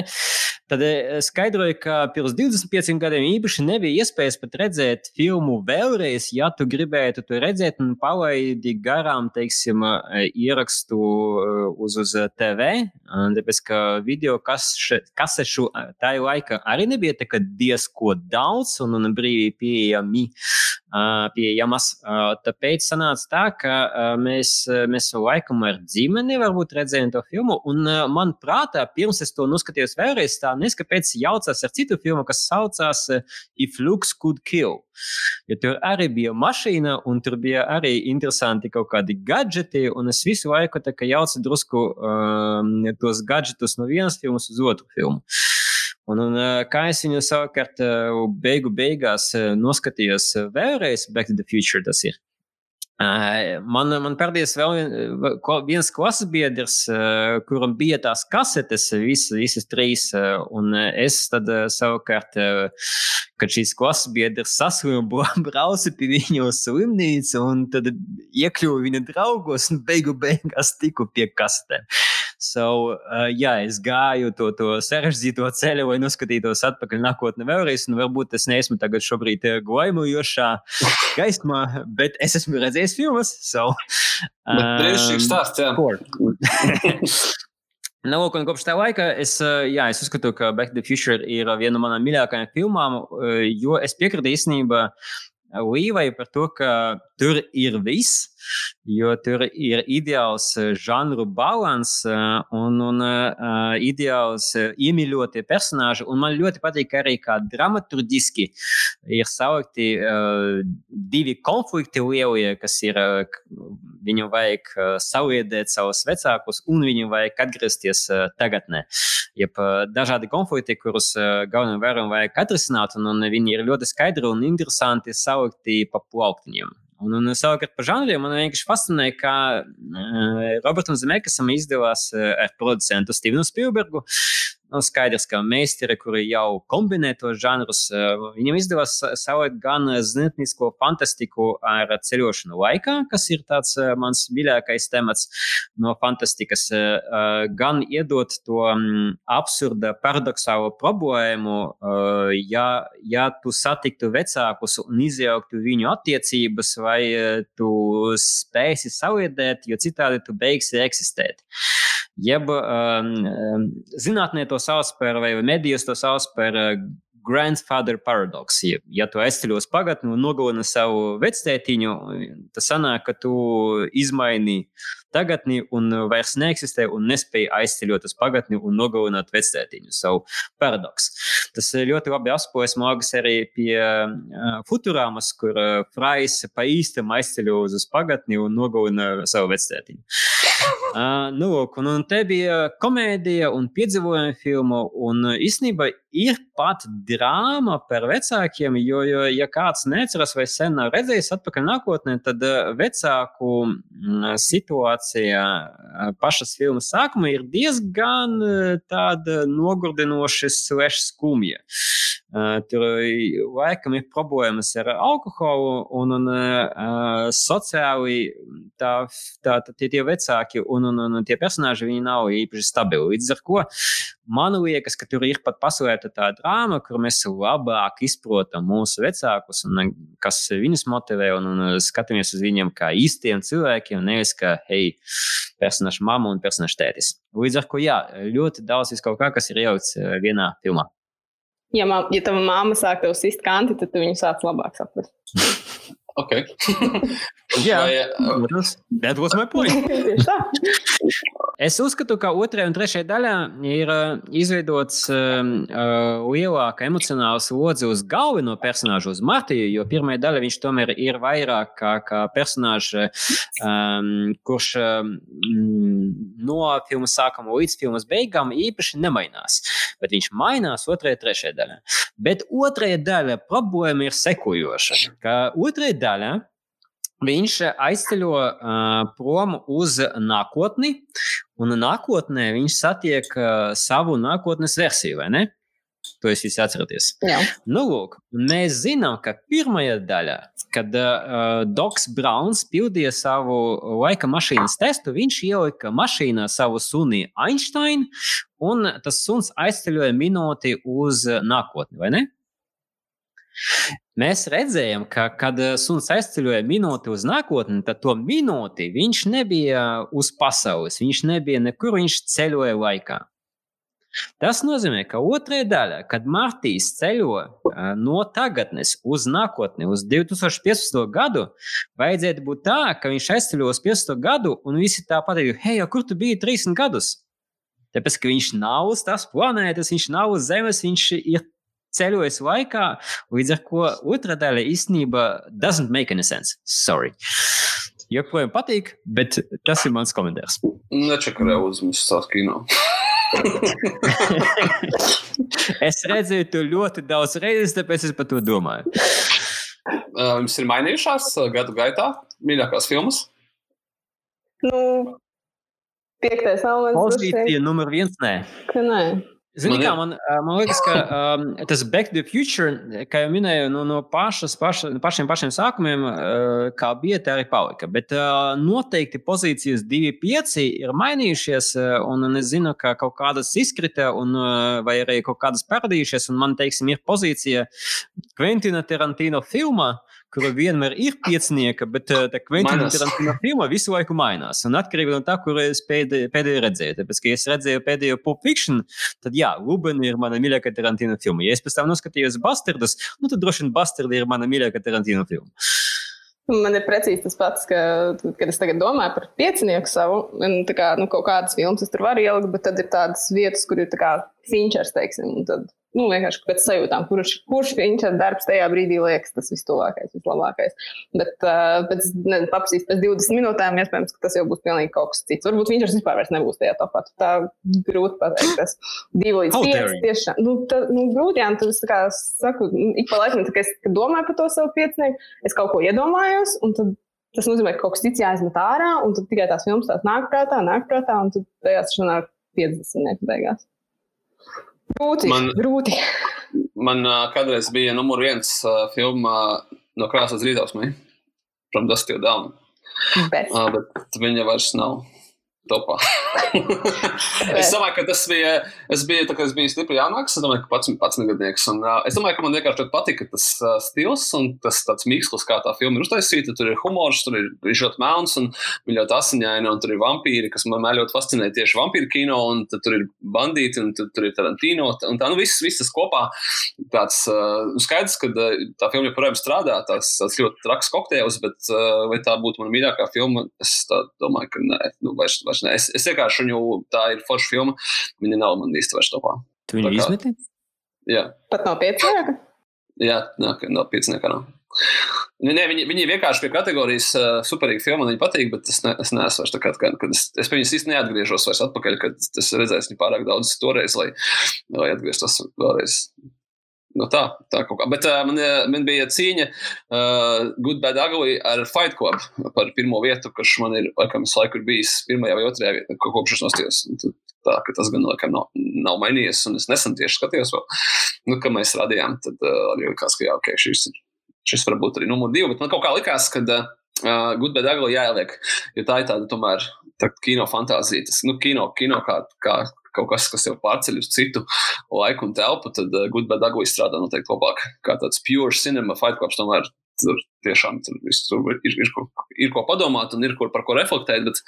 Tad skaidroju, ka pirms 25 gadiem īpaši nebija iespējas pat redzēt filmu vēlreiz, ja tu gribētu to redzēt un palaidi garām, teiksim, ierakstu uz, uz TV Tāpēc, ka video kasešu tajā laikā arī nebija diezko daudz un, un brīvi pieejami. Pieejamas. Tāpēc sanāca tā, ka mēs, mēs laikam ar ģimeni varbūt redzējām to filmu. Un man prātā, pirms es to noskatījos vēlreiz, tā neskapēc jaucās ar citu filmu, kas saucās If Looks Could Kill. Jo tur arī bija mašīna, un tur bija arī interesanti kaut kādi gadgeti, un es visu laiku jaucu drusku um, tos gadgetus no vienas filmas uz otru filmu. Un, un, kā es viņu savukārt beigu beigās noskatījos vēlreiz, Back to the Future tas ir. Man, man pēdējais vēl viens klases biedrs, kuram bija tās kasetes, visas, visas trīs, un es tad savukārt, kad šīs klases biedrs saslimu, braucu pie viņa uz slimnīcu, un tad iekļuvu viņa draugos, un beigu beigās tiku pie kasetēm. So, uh, jā, es gāju to, to sarežģīto ceļu, lai noskatītos atpakaļ nākotnē vēlreiz, un varbūt es neesmu tagad šobrīd glaimojošā gaismā, bet es esmu redzējis filmas. So, um, Brīnišķīgs stāsts, jā. Nu, lūk, kopš tā laika es, jā, es uzskatu, ka Back to the Future ir viena no manām mīļākajām filmām, jo es piekrītu īstenībā Līvai par to, ka tur ir viss, jo tur ir ideāls žanru balans un, un uh, ideāls iemīļotie personāži. Un man ļoti patīk arī, kā dramaturgiski ir salikti uh, divi konflikti lielie, kas ir, uh, viņu vajag uh, saliedēt savus vecākus, un viņu vajag atgriezties uh, tagadnē. Jeb uh, dažādi konflikti, kurus uh, galvenajam vēram vajag atrisināt, un, un viņi ir ļoti skaidri un interesanti salikti pa plauktiņiem. Un, un savukārt par žanriem man vienkārši fascinēja, kā uh, Robertam Zemekasam izdevās uh, ar producentu Stevenu Spielbergu nu, skaidrs, ka meistari, kuri jau kombinē tos žanrus, viņam izdevās savot gan zinātnisko fantastiku ar ceļošanu laikā, kas ir tāds mans mīļākais temats no fantastikas, gan iedot to absurda, paradoxālo problēmu, ja, ja tu satiktu vecākus un izjauktu viņu attiecības, vai tu spēsi saliedēt, jo citādi tu beigsi eksistēt. Jeb um, zinātnē to sauc par, vai medijos to sauc par grandfather paradox. Ja, ja tu aizceļ uz pagātni un nogalini savu vectētiņu, tas sanāk, ka tu izmaini tagadni un vairs neeksistē un nespēj aizceļot uz pagātni un nogalināt vectētiņu. Savu paradoks. Tas ļoti labi apspojas mākslinieks arī pie uh, Futurāmas, kur uh, Frais pa īstam aizceļ uz pagātni un nogalina savu vectētiņu. Uh, nu, lūk, un, un te bija komēdija un piedzīvojuma filma. Un īstenībā ir pat drāma par vecākiem, jo, jo ja kāds neatceras vai sen nav redzējis atpakaļ nākotnē, tad vecāku situācija pašas filmas sākumā ir diezgan tāda nogurdinoša, sveša skumja. Tur laikam ir problēmas ar alkoholu, un, un uh, sociāli tā, tā, tā, tie, tie vecāki un, un, un tie personāļi nav īpaši stabili. Līdz ar to man liekas, ka tur ir pat paslēpta tā drāma, kur mēs labāk izprotam mūsu vecākus un kas viņus motivē, un, un skatāmies uz viņiem kā īstiem cilvēkiem, nevis kā, hei, personāžu mamma un personāžu tētis. Līdz ar to, jā, ļoti daudz kaut kā, kas ir ielikts vienā filmā. Ja, man, ja tava māma sāk tev sist kanti, tad tu viņu sāc labāk saprast. ok. Jā, tas was my point. es uzskatu, ka otrajā un trešajā daļā ir uh, izveidots uh, lielāka emocionāla slodze uz galveno personāžu, uz Martiju, jo pirmā daļa viņš tomēr ir vairāk kā, kā personāžs, um, kurš um, no filmas sākuma līdz filmas beigām īpaši nemainās. Bet viņš mainās otrajā, trešajā daļā. Bet otrajā daļā problēma ir sekojoša. Ka otrajā daļā viņš aizceļo uh, prom uz nākotni, un nākotnē viņš satiek uh, savu nākotnes versiju, vai ne? To jūs visi atceraties. Jā. Nu, lūk, mēs zinām, ka pirmajā daļā, kad uh, Doks Browns pildīja savu laika mašīnas testu, viņš ielika mašīnā savu suni Einsteinu, un tas suns aizceļoja minūti uz nākotni, vai ne? Mēs redzējām, ka, kad eh, suns aizceļoja minūti uz nākotni, tad to minūti viņš nebija uz pasaules, viņš nebija nekur, viņš ceļoja laikā. Tas nozīmē, ka otrajā daļā, kad Martīs ceļo uh, no tagadnes uz nākotni, uz 2015. gadu, vajadzētu būt tā, ka viņš aizceļo uz 15. gadu, un visi tā pateiks, hei, kur tu biji 30 gadus? Tāpēc, ka viņš nav uz tās planētas, viņš nav uz Zemes, viņš ir ceļojis laikā, līdz ar to otrā daļa īstenībā doesn't make any sense. Sorry. Joprojām patīk, bet tas ir mans komentārs. Nečakarē uzmanības savas kino. es redzēju to ļoti daudz reizes, tāpēc es par to domāju. Jums ir mainījušās gadu gaitā mīļākās filmas? Nu, piektais elements. Pozīcija numur viens, nē. Ka nē. Zini, man, kā, man, man liekas, ka um, tas Back to the Future, kā jau minēju, no, no pašas, paša, pašiem, pašiem sākumiem, uh, kā bija, tā arī palika. Bet uh, noteikti pozīcijas 2,5 ir mainījušies, uh, un es zinu, ka kaut kādas izkrita, un, uh, vai arī kaut kādas parādījušies. Man, teiksim, ir pozīcija Quentina Tarantino filmā, kura vienmēr ir piecinieka, bet uh, tā Kventina Tarantino filma visu laiku mainās. Un atkarībā no tā, kur es pēdējo, pēdējo redzēju. Tāpēc, ka es redzēju pēdējo Pulp Fiction, tad jā, Lubena ir mana mīļākā Tarantino filma. Ja es pēc tam noskatījos Bastardus, nu tad droši vien Bastardi ir mana mīļākā Tarantino filma. Man ir precīzi tas pats, ka, kad es tagad domāju par piecinieku savu, un kā, nu, kaut kādas filmas es tur varu ielikt, bet tad ir tādas vietas, kur ir tā kā finčers, teiksim, un tad nu, vienkārši pēc sajūtām, kurš, kurš viņš ir darbs tajā brīdī, liekas tas vislabākais, vislabākais. Bet uh, pēc, ne, papsīs, pēc 20 minūtēm, iespējams, ka tas jau būs pilnīgi kaut kas cits. Varbūt viņš vispār nebūs tajā topā. Tā grūti pateikt. Tas 2 līdz 5 tiešām. Nu, tā, nu, grūti, jā, tad es kā saku, ik pa laikam, kad es domāju par to savu piecinieku, es kaut ko iedomājos, un tad tas nozīmē, ka kaut kas cits jāizmet ārā, un tad tikai tās filmas tās nāk prātā, nāk prātā, un tad tajās sanāk 50 beigās. Grūti. Man, grūti. man kādreiz bija numur viens filma no krāsas rītausmē, From Dust to Down. Bet. Bet viņa vairs nav topā. es domāju, ka tas bija. Es biju, tā, es biju stipri jaunāks, es domāju, ka pats, pats negadnieks. Un, uh, es domāju, ka man vienkārši patika tas uh, stils un tas tāds mīkls, kā tā filma ir uztaisīta. Tur ir humors, tur ir ļoti melns un ļoti asiņaini, un tur ir vampīri, kas man ļoti fascinē tieši vampīru kino, un tur ir bandīti, un tur, tur ir Tarantino. Un tā, nu, viss, viss tas kopā tāds uh, skaidrs, ka uh, tā filma joprojām strādā, tās, tās ļoti traks kokteils, bet uh, vai tā būtu mana mīļākā filma, es domāju, ka nē, nu, vairs, vairs nē. Es, es vienkārši viņu, tā ir forša filma, viņa nav man īsti vairs topā. Tu viņu izmeti? Jā. Pat nav piecinieka? Jā, nā, nav piecinieka. Nav. Nu, nē, viņi, viņi vienkārši pie kategorijas uh, superīga filma, man viņa patīk, bet es, ne, es neesmu vairs tā kā, kad es, es pie viņas īsti neatgriežos vairs atpakaļ, kad es redzēju viņu pārāk daudz toreiz, lai, lai atgrieztos vēlreiz. No tā, tā kaut kā. Bet uh, man, man bija cīņa uh, Good Bad Ugly ar Fight Club par pirmo vietu, kurš man ir, laikam, visu laiku ir bijis pirmajā vai otrajā vietā, kopš es nostājos. Tā, ka tas gan, laikam, nav, nav mainījies, un es nesen tieši skatījos vēl, nu, kad mēs radījām, tad uh, arī likās, ka jā, ok, šis, šis var būt arī numur divi, bet man kaut kā likās, ka uh, Good Bad Ugly jāieliek, jo tā ir tāda tomēr tā kino fantāzija, tas, nu, kino, kino kā, kā, kaut kas, kas jau pārceļ uz citu laiku un telpu, tad uh, Goodbad Ugly strādā noteikti labāk. Kā tāds pure cinema fight clubs tomēr tur tiešām tur, tur ir, ir, ir, ko, ir ko padomāt un ir ko par ko reflektēt, bet,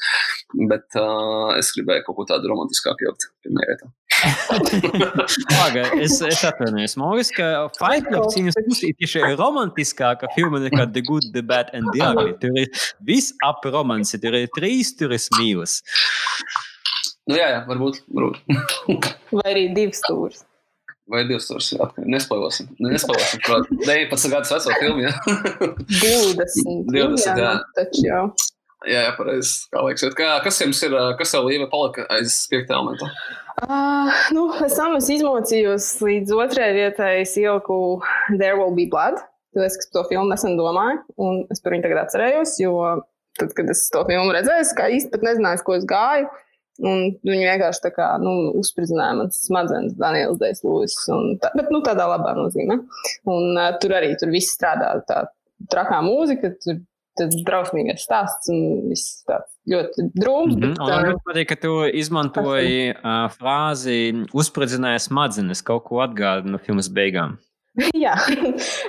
bet uh, es gribēju kaut ko tādu romantiskāku ielikt pirmajā vietā. Laga, es, es atvainojos, Moris, ka Fight Club cīņas ir tieši romantiskāka filma nekā The Good, The Bad and The Ugly. Tur ir viss ap romanci, tur ir trīs, tur ir mīlas. Nu, jā, jā, varbūt. varbūt. Vai arī divas stūres. Vai divas stūres. Nespēlēsim. Nespēlēsim. 19 gadus veco filmu. Jā. 20. 20 jā. jā. Taču jau. Jā, jā, pareizi. Kā liekas, kā, kas jums ir, kas jau līva palika aiz piektā elementā? Uh, nu, es tam esmu izmocījus līdz otrajai vietai. Es ieliku There Will Be Blood. Es to filmu nesen domāju, un es par viņu tagad atcerējos, jo tad, kad es to filmu redzēju, es īsti pat nezināju, ko es gāju. Un viņi vienkārši tā kā nu, uzspridzināja manas smadzenes, Daniels Dēls Lūsis. Tā, bet nu, tādā labā nozīmē. Un uh, tur arī tur viss strādā. Tā trakā mūzika, tur tas drausmīgais stāsts un viss tāds ļoti drūms. Mm -hmm. bet, man ļoti patīk, ka tu izmantoji uh, frāzi uzspridzināja smadzenes, kaut ko atgādina no filmas beigām. jā,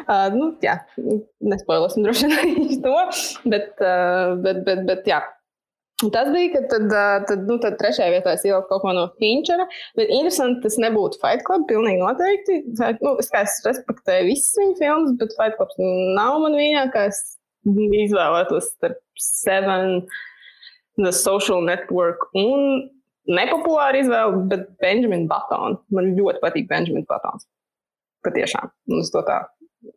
uh, nu, jā, nespoilosim droši vien to, bet, uh, bet, bet, bet jā, Tas bija, ka tad, tad, nu, tad trešajā vietā es ieliku kaut ko no Finčera. Bet interesanti, tas nebūtu Fight Club. Pilnīgi noteikti. Nu, es, es respektēju visas viņa filmas, bet Fight Club nav man mīļākais. Izvēlētos starp Seven, The Social Network un nepopulāru izvēli, bet Benjamin Buttons. Man ļoti patīk Benjamin Buttons. Patiešām. Un es to tā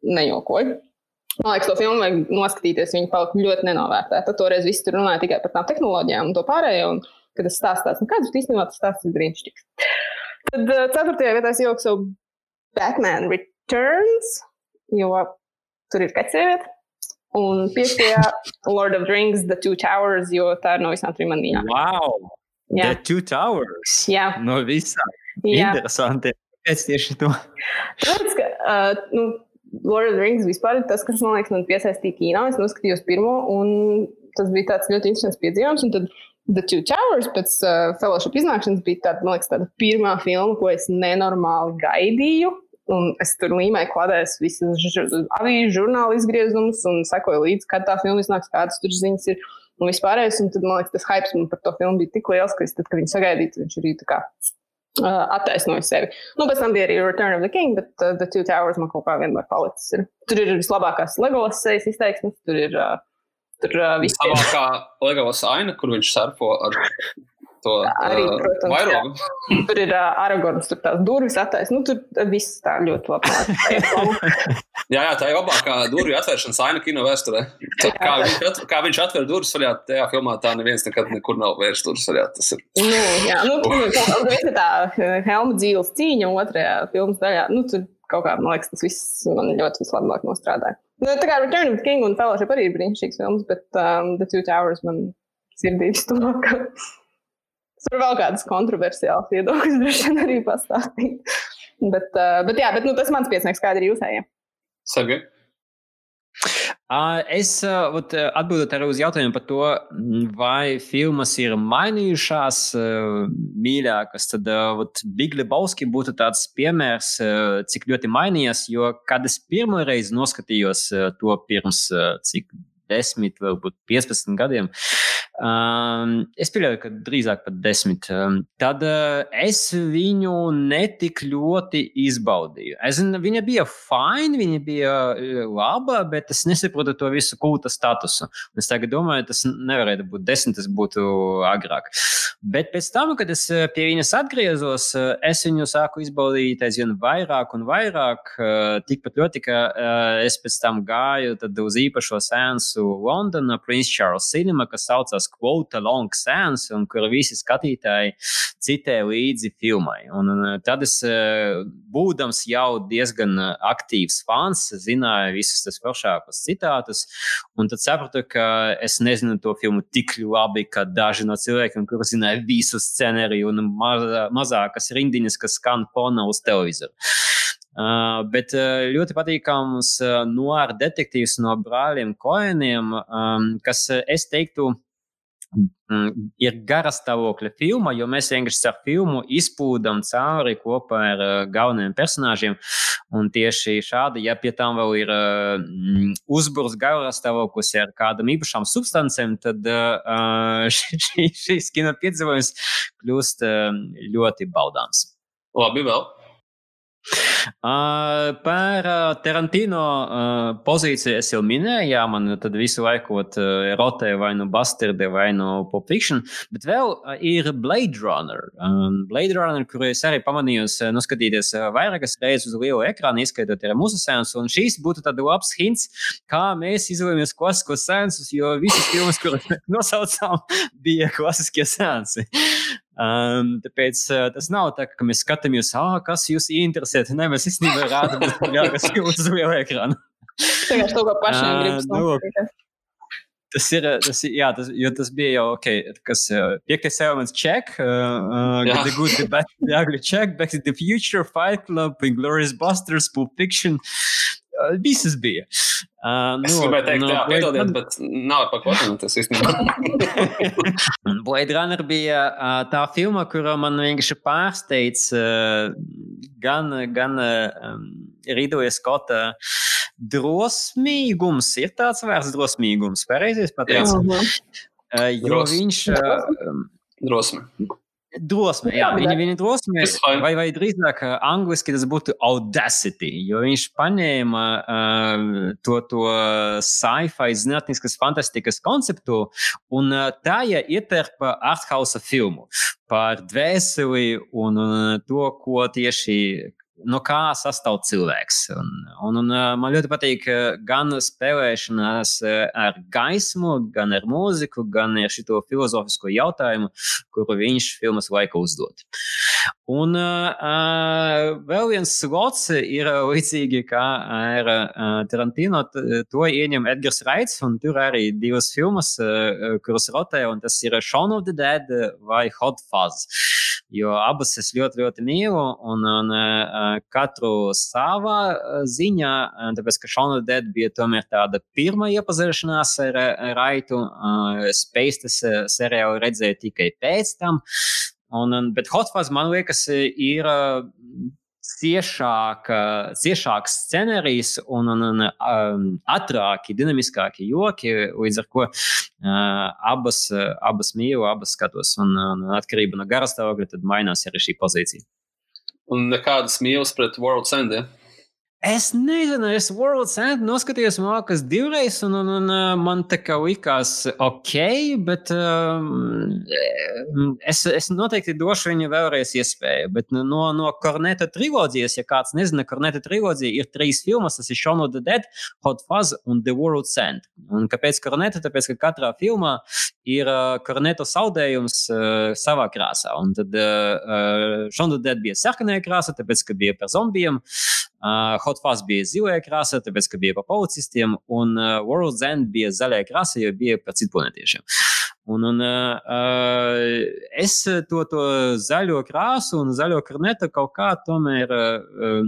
nejokoju. Man liekas, to filmu vajag noskatīties. Viņa palika ļoti nenovērtēta. Toreiz viss tur runāja tikai par tām tehnoloģijām un to pārējo. Un, kad tas stāstās, nu, kāds īstenībā tas stāsts ir brīnišķīgs. Tad uh, ceturtajā vietā es ieliku savu Batman Returns, jo tur ir pēc sieviete. Un piektajā Lord of the Rings, The Two Towers, jo tā ir no visām trim man mīļākajām. Wow! Jā. The Two Towers! Jā. No visām. Interesanti. Kāpēc tieši to? Tāpēc, ka, uh, nu, Lord of the Rings vispār ir tas, kas man liekas, man piesaistīja kino. Es noskatījos pirmo, un tas bija tāds ļoti interesants piedzīvojums. Un tad The Two Towers pēc uh, fellowship iznākšanas bija tāda, man liekas, tāda pirmā filma, ko es nenormāli gaidīju. Un es tur līmēju kladēs visas avīžu žurnāla izgriezumus un sekoju līdzi, kad tā filma iznāks, kādas tur ziņas ir un vispārējais. Un tad, man liekas, tas hype man par to filmu bija tik liels, ka es tad, kad viņi sagaidīja, viņš arī tā kā uh, attaisnoja sevi. Nu, pēc tam bija arī Return of the King, bet uh, The Two Towers man kaut kā vienmēr palicis. Ir. Tur ir vislabākās Legolas sejas izteiksmes, tur ir. Uh, Tur uh, viss ir. Tā kā Legolas aina, kur viņš surfo ar to arī, protams, vairogu. Jā. Tur ir uh, Aragorns, tur tās durvis attaisnotas. Nu, tur viss tā ļoti labi. jā, jā, tā ir labākā durvju atvēršanas aina kino vēsturē. Kā viņš, at, kā viņš atver durvis vaļā, tajā filmā tā neviens nekad nekur nav vērs durvis vaļā. Tas ir. Nu, jā, nu, tur ir tā Helma dzīves cīņa otrajā filmas daļā. Nu, tur kaut kā, man liekas, tas viss man ļoti vislabāk nostrādāja. Nu, tā kā Return of the King un Fellowship arī ir brīnišķīgs filmas, bet um, The Two Towers man sirdī stūmāk. Tur vēl kādas kontroversiālas viedokļas droši vien arī pastāstīt. bet, uh, bet, jā, bet nu, tas mans piesniegts, kāda ir jūsējie. Sagi. Es atbildot arī uz jautājumu par to, vai filmas ir mainījušās, mīļākas, tad vat, Big Lebowski būtu tāds piemērs, cik ļoti mainījies. Jo, kad es pirmo reizi noskatījos to pirms cik 10, varbūt 15 gadiem, Um, es pieļauju, ka drīzāk pat desmit. Um, tad uh, es viņu netik ļoti izbaudīju. Es zinu, viņa bija fine, viņa bija laba, bet es nesaprotu to visu kulta statusu. Es tagad domāju, tas nevarētu būt desmit, tas būtu agrāk. Bet pēc tam, kad es pie viņas atgriezos, es viņu sāku izbaudīt aizvien vairāk un vairāk. Tikpat ļoti, ka es pēc tam gāju uz īpašo sēnsu Londonā, Prince Charles Cinema, kas saucās tas quote long sense, un kur visi skatītāji citē līdzi filmai. Un, un tad es, eh, būdams jau diezgan eh, aktīvs fans, zināju visus tos foršākos citātus, un tad sapratu, ka es nezinu to filmu tik labi, kā daži no cilvēkiem, kuriem zināja visu scenāriju un maz, mazākas rindiņas, kas skan fonā uz televizoru. Uh, bet uh, ļoti patīkams uh, noir detektīvs no brāļiem Koeniem, um, kas, es teiktu, ir gara stāvokļa filma, jo mēs vienkārši ar filmu izpūdam cauri kopā ar uh, galvenajiem personāžiem. Un tieši šādi, ja pie tam vēl ir uh, uzbūrs gara stāvoklis ar kādam īpašām substancēm, tad uh, šīs kino piedzīvojums kļūst uh, ļoti baudāms. Labi, vēl. Par Tarantino pozīciju es jau minēju, jā, man tad visu laiku rotē vai nu Bastardi vai nu Pop Fiction, bet vēl ir Blade Runner. Blade Runner, kuru es arī pamanīju, noskatīties vairākas reizes uz lielu ekrānu, ieskaitot arī mūsu sēnes, un šīs būtu tāds labs hints, kā mēs izvēlamies klasiskos sēnesus, jo visas filmas, kuras nosaucām, bija klasiskie sēnesi. Um, tāpēc uh, tas nav tā, ka mēs skatāmies, ah, kas jūs interesē. Nē, mēs īstenībā rādām, kas jums uz liela ekrāna. Vienkārši to, ko pašiem uh, gribas. Nu, tas ir, tas, jā, tas, jo tas bija jau, okay, kas piektais elements check, uh, uh, yeah. the good, the bad, the ugly check, back to the future, Fight Club, Inglourious Busters, Pulp Fiction. Uh, visas bija. Uh, es nu, gribēju teikt, no, jā, piedodiet, bet nav par ko tas īstenībā. Blade Runner bija uh, tā filma, kura man vienkārši pārsteidz uh, gan, gan uh, Ridoja Skota drosmīgums. Ir tāds vērts drosmīgums, pareizais pateicis. Uh, jo Dros. viņš. Uh, Drosme. Drosme, jā, viņa, viņa drosme, vai, vai drīzāk angliski tas būtu audacity, jo viņš paņēma uh, to, to sci-fi zinātniskas fantastikas konceptu un uh, tā ja ieterpa arthausa filmu par dvēseli un, un to, ko tieši no kā sastāv cilvēks. Un, un, un man ļoti patīk gan spēlēšanās ar gaismu, gan ar mūziku, gan ar šo filozofisko jautājumu, kuru viņš filmas laikā uzdod. Un uh, vēl viens slots ir līdzīgi kā ar uh, Tarantino. To ieņem Edgars Raits, un tur arī divas filmas, uh, kuras rotē, un tas ir Shaun of the Dead vai Hot Fuzz. Jo abas es ļoti, ļoti mīlu, un, un uh, katru savā ziņā, tāpēc ka the Dead bija tomēr tāda pirmā iepazīšanās ar, ar Raitu. Space tas seriālu redzēju tikai pēc tam. Un, un, bet Hotfuzz man liekas, ir ciešāk, ciešāks scenārijs un, un, un um, ātrāki, dinamiskāki joki. Līdz ar to uh, abas, abas mīlu, abas skatos. Un, un atkarībā no garastāvokļa, tad mainās arī šī pozīcija. Un nekādas mīlestības pret World End. Ja? Es nezinu, es World's End noskatījos mākslas divreiz, un, un, un man tā kā likās ok, bet um, es, es noteikti došu viņu vēlreiz iespēju. Bet no, no Korneta trilogijas, ja kāds nezina, Korneta trilogija ir trīs filmas, tas ir Shaun of the Dead, Hot Fuzz un The World's End. Un kāpēc Korneta? Tāpēc, ka katrā filmā ir uh, Korneta saudējums uh, savā krāsā. Un tad uh, Shaun of the Dead bija sarkanā krāsa, tāpēc, ka bija par zombijiem. Uh, Hot Fuzz bija zilā krāsa, tāpēc, ka bija par policistiem, un World's End bija zaļā krāsa, jo bija par citplanētiešiem. Un, un uh, es to, to zaļo krāsu un zaļo karnetu kaut kā tomēr uh,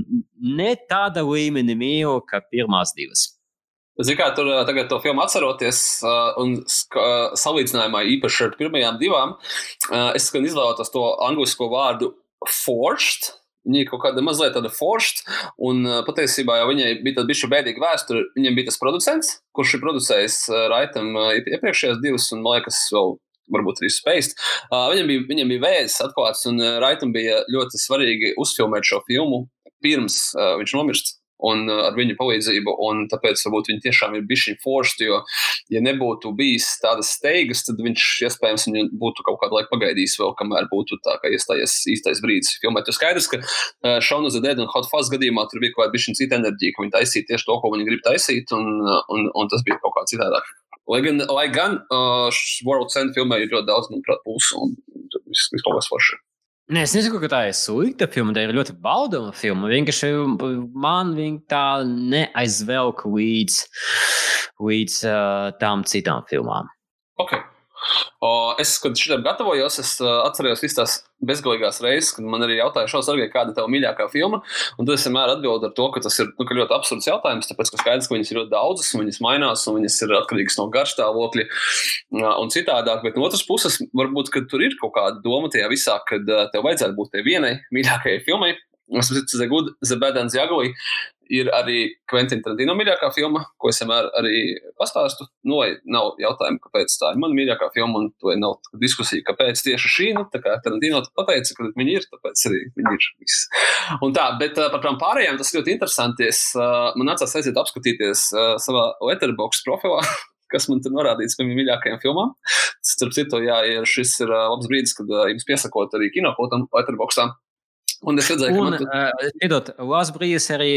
ne tāda līmenī mīlu, kā pirmās divas. Ziniet, kā tur tagad to filmu atceroties, uh, un uh, salīdzinājumā īpaši ar pirmajām divām, uh, es izvēlētos to angļu vārdu forced, Viņa ir kaut kāda mazliet tāda forša, un patiesībā jau viņai bija tāda bijusi bēdīga vēsture. Viņam bija tas producents, kurš ir producējis Raitam iepriekšējās divas, un man liekas, vēl varbūt arī spēst. Uh, viņam bija, viņam bija vēzis atklāts, un Raitam bija ļoti svarīgi uzfilmēt šo filmu pirms uh, viņš nomirst un uh, ar viņu palīdzību. Tāpēc varbūt viņi tiešām ir bijuši forši. Jo, ja nebūtu bijis tādas steigas, tad viņš iespējams būtu kaut kādu laiku pagaidījis, vēl kamēr būtu tā, ka iestājies īstais brīdis filmēt. Jo skaidrs, ka Šauna Zedēda un Hot Fuzz gadījumā tur bija kaut kāda cita enerģija, ka viņi taisīja tieši to, ko viņi grib taisīt, un, un, un tas bija kaut kā citādāk. Lai gan, lai gan uh, World Center filmē ir ļoti daudz, manuprāt, pulsu un viss kaut kas foršs. Nē, es nesaku, ka tā ir slikta filma. Tā ir ļoti baudāma filma. Vienkārši man viņa tā neaizvelk līdz, līdz uh, tām citām filmām. Okay. O, es, kad šim gatavojos, es uh, atceros visas tās bezgalīgās reizes, kad man arī jautāja, šo sargai, kāda ir tava mīļākā filma. Un tad es vienmēr atbildēju ar to, ka tas ir nu, ka ļoti absurds jautājums, tāpēc, ka skaidrs, ka viņas ir ļoti daudzas, un viņas mainās, un viņas ir atkarīgas no garstāvokļa uh, un citādāk. Bet no otras puses, varbūt tur ir kaut kāda doma tajā visā, ka uh, tev vajadzētu būt tai vienai mīļākajai filmai. The Good, The Bad and the Ugly ir arī Quentin Tarantino mīļākā filma, ko es vienmēr arī pastāstu. Nu, nav jautājumu, kāpēc tā ir mana mīļākā filma, un to nav diskusija, kāpēc tieši šī. Nu, tā kā Tarantino pateica, ka viņi ir, tāpēc arī viņi ir. Viss. Un tā, bet par tām pārējām tas ļoti interesanti. Es, man nācās aiziet apskatīties savā Letterboxd profilā. kas man tur norādīts par viņu mīļākajām filmām. Starp citu, jā, ja šis ir labs brīdis, kad jums piesakot arī kinopotam, Letterboxdā. Un es redzēju, ka. Un, tu... uh, piedod, Lās brīdis arī.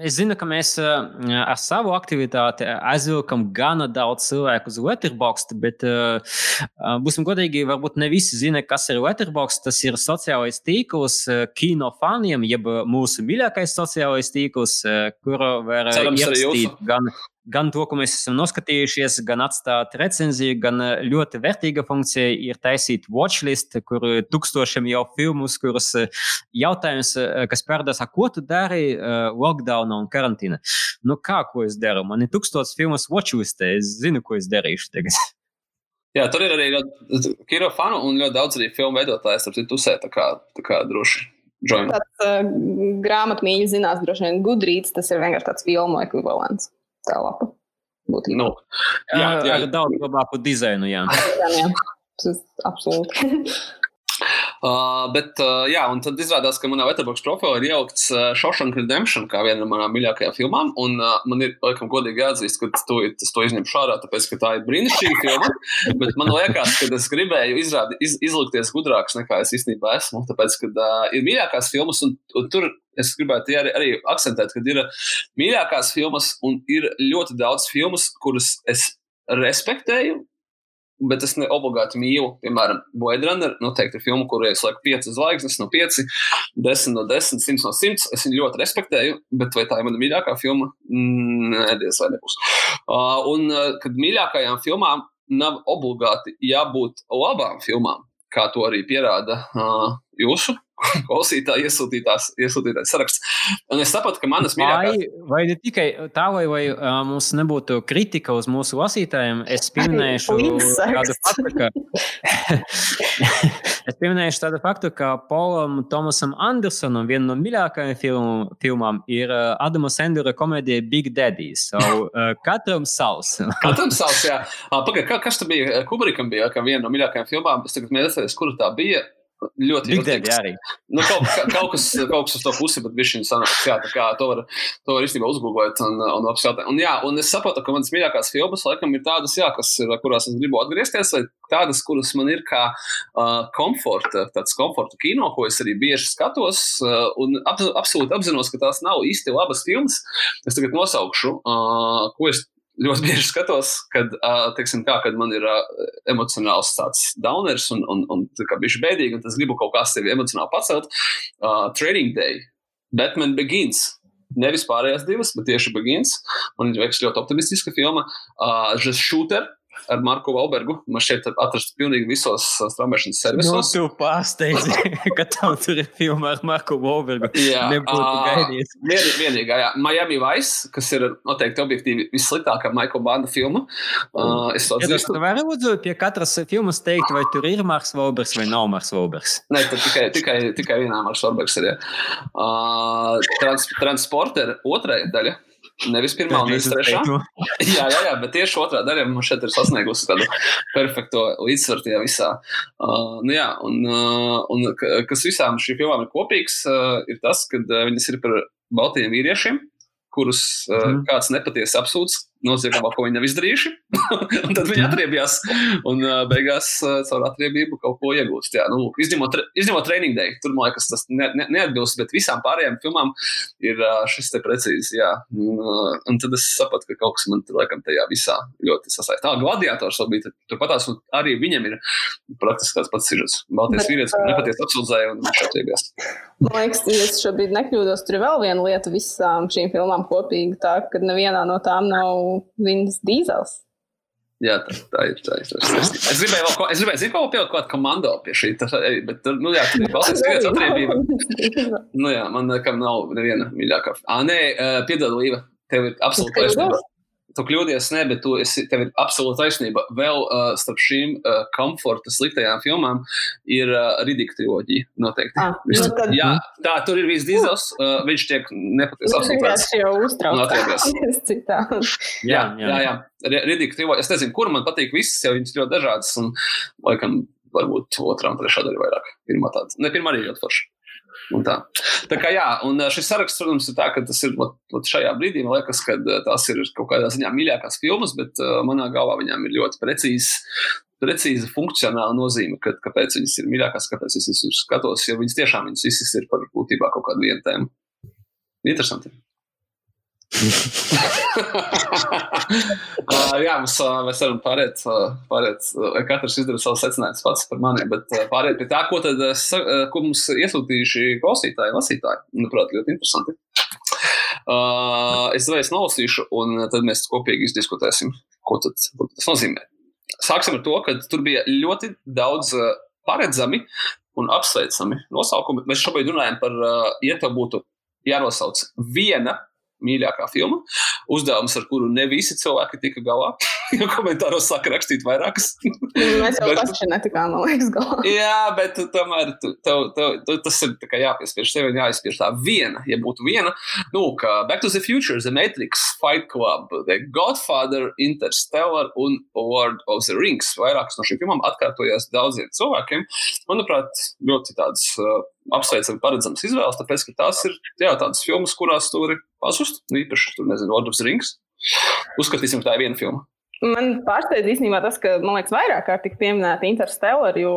Es zinu, ka mēs uh, ar savu aktivitāti aizvilkam gana daudz cilvēku uz Letterboxd, bet, būsim godīgi, varbūt ne visi zina, kas ir Letterboxd. Tas ir sociālais tīkls kino faniem, jeb mūsu mīļākais sociālais tīkls, kuru var ierakstīt gan gan to, ko mēs esam noskatījušies, gan atstāt recenziju, gan eh, ļoti vērtīga funkcija ir taisīt watchlist, kur ir tūkstošiem jau filmus, kurus eh, jautājums, eh, kas pērdās, ko tu dari lockdown un karantīna. Nu, kā, ko es daru? Man ir tūkstots filmas watchlistē, es zinu, ko es darīšu tagad. Jā, tur ir arī kino fanu un ļoti daudz arī filmu veidotājs, ap citu pusē, tā kā, tā kā droši. Join. Tāds uh, grāmatmīļš zinās, droši vien gudrīts, tas ir vienkārši tāds filmu ekvivalents tā lapa. Būtībā. Nu, jā, jā, ar daudz labāku dizainu. Jā, jā, jā. tas ir absolūti. Uh, bet, uh, jā, un tad izrādās, ka manā Letterboxd profilā ir ielikts uh, Shawshank Redemption kā viena no manām mīļākajām filmām. Un uh, man ir, laikam, godīgi jāatzīst, ka to, es to izņemšu ārā, tāpēc, ka tā ir brīnišķīga filma. Bet man liekas, ka es gribēju izrādi, iz, izlikties gudrāks nekā es īstenībā esmu. Tāpēc, ka uh, ir mīļākās filmas, un, un tur es gribētu arī, arī akcentēt, ka ir mīļākās filmas un ir ļoti daudz filmas, kuras es respektēju, bet es ne obligāti mīlu. Piemēram, Runner noteikti ir filma, kurai es lieku 5 zvaigznes no 5, 10 no 10, 100 no 100. Es viņu ļoti respektēju, bet vai tā ir mana mīļākā filma? Nē, diez vai nebūs. Uh, un, kad mīļākajām filmām nav obligāti jābūt labām filmām, kā to arī pierāda uh, jūsu klausītāja iesūtītās, iesūtītais saraksts. Un es saprotu, ka manas mīļākās. Vai, vai ne tikai tā, lai, vai uh, mums nebūtu kritika uz mūsu lasītājiem, es pieminēšu kādu faktu, ka, Es pieminēšu tādu faktu, ka Polam Tomasam Andersonam viena no mīļākajām film, filmām ir uh, Adama Sandera komēdija Big Daddy. So, uh, katram savs. katram savs, jā. Pagaid, kā, kas tur bija? Kubrikam bija, viena no mīļākajām filmām, es tagad mēģināju, kur tā bija. Ļoti ļoti arī. Nu, kaut, kaut, kas, kaut kas uz to pusi, bet viņš sanāks, jā, tā kā to var, to var īstenībā uzgooglēt un, un apskatīt. Un, jā, un es saprotu, ka manas mīļākās filmas, laikam, ir tādas, jā, kas ir, kurās es gribu atgriezties, vai tādas, kuras man ir kā uh, komforta, tāds komforta kino, ko es arī bieži skatos, uh, un ap, absolūti apzinos, ka tās nav īsti labas filmas. Es tagad nosaukšu, uh, ko es ļoti bieži skatos, kad, teiksim, kā, kad man ir emocionāls tāds downers un, un, un bijuši bēdīgi, un es gribu kaut kā sevi emocionāli pacelt. Uh, Trading Day, Batman Begins. Nevis pārējās divas, bet tieši Begins. Man liekas, ļoti optimistiska filma. Uh, Just Shooter, ar Marku Valbergu. Man šeit atrast pilnīgi visos straumēšanas servisos. Nu, tu pārsteidzi, ka tev tur ir filma ar Marku Valbergu. Jā, nebūtu gaidījis. Vien, vienīgā, jā. Miami Vice, kas ir noteikti objektīvi vissliktākā Maikla Banda filma. Uh, es to atzīstu. Ja vari lūdzu pie katras filmas teikt, vai tur ir Marks Valbergs vai nav Marks Valbergs? Nē, tikai, tikai, tikai vienā Marks Valbergs ir. Jā. Uh, trans, transporter otrā daļa. Nevis pirmā, nevis trešā. jā, jā, jā, bet tieši otrā daļa man šeit ir sasniegusi tādu perfekto līdzsvaru tajā visā. Uh, nu jā, un, uh, un kas visām šīm filmām ir kopīgs, uh, ir tas, ka uh, viņas ir par baltajiem vīriešiem, kurus uh, mm. kāds nepatiesi apsūdz noziegumā, ko viņi nav izdarījuši. un tad viņi atriebjās un uh, beigās uh, caur atriebību kaut ko iegūst. Jā, nu, izņemot, izņemot training day, tur man liekas, tas ne, ne, neatbilst, bet visām pārējām filmām ir uh, šis te precīzi. Jā. Un, uh, un tad es sapratu, ka kaut kas man tur laikam tajā visā ļoti sasaistās. Tā gladiators vēl bija turpatās, un arī viņam ir praktiski tāds pats sižets. Baltais vīrietis, kas nepatiesi apsūdzēja un viņš atriebjās. Man liekas, ja es šobrīd nekļūdos, tur ir vēl viena lieta visām šīm filmām kopīga, tā, ka nevienā no tām nav Vins Dīzels. Jā, tā, tā ir. Tā ir es, es gribēju ko, es gribēju zināt, ko pielikt kaut kādu komando pie šī. Tā, bet, nu, jā, tur ir balsīs viens atriebība. Nu, jā, man kam nav neviena mīļākā. Ā, nē, piedod, Līva, tev ir absolūti taisnība. Tu kļūdies, ne, bet tu esi, tev ir absolūta taisnība. Vēl uh, starp šīm uh, komforta sliktajām filmām ir uh, Ridika triloģija. Noteikti. Ah, Visu, nu tad... Jā, tā tur ir viss dīzels. Uh, viņš tiek nepatiesi apsūdzēts. Tas jau uztrauc. jā, jā, jā. Ridika triloģija. Es nezinu, kur man patīk visas, jo viņas ļoti dažādas. Un, laikam, varbūt otrā un trešā daļa vairāk. Pirmā tāda. Ne, pirmā arī ļoti forša. Un tā. tā kā jā, un šis saraksts, protams, ir tā, ka tas ir ot, ot šajā brīdī, man liekas, ka tās ir kaut kādā ziņā mīļākās filmas, bet uh, manā galvā viņām ir ļoti precīzi. Precīza funkcionāla nozīme, kad, kāpēc viņas ir mīļākās, kāpēc es viņas skatos, jo viņas tiešām viņas visas ir par būtībā kaut kādu vienu tēmu. Interesanti uh, jā, mēs, uh, mēs varam pāriet, uh, pāriet uh, katrs izdara savu secinājumu pats par mani, bet uh, pāriet pie tā, ko, tad, uh, ko mums iesūtījuši klausītāji, lasītāji. Manuprāt, ļoti interesanti. Uh, es vēlreiz nolasīšu, un tad mēs kopīgi izdiskutēsim, ko, tad, ko tas nozīmē. Sāksim ar to, ka tur bija ļoti daudz uh, paredzami un apsveicami nosaukumi. Mēs šobrīd runājam par, uh, ja tev būtu jānosauc viena mīļākā filma. Uzdevums, ar kuru ne visi cilvēki tika galā. jo komentāros saka rakstīt vairākas. Mēs jau paši netikām, man liekas, galā. jā, bet tomēr tu, tev, tev, tev, tas ir jāpiespiež sev un jāizspiež tā viena. Ja būtu viena, nu, kā Back to the Future, The Matrix, Fight Club, The Godfather, Interstellar un Lord of the Rings. Vairākas no šīm filmām atkārtojās daudziem cilvēkiem. Manuprāt, ļoti tādas uh, apsveicami paredzams izvēles, tāpēc, ka tās ir jā, tādas filmas, kurās tu vari pazust. Nu, īpaši, tur nezinu, Lord of the Rings. Uzskatīsim, ka tā ir viena filma. Man pārsteidz īstenībā tas, ka, man liekas, vairāk kārt tika pieminēta Interstellar, jo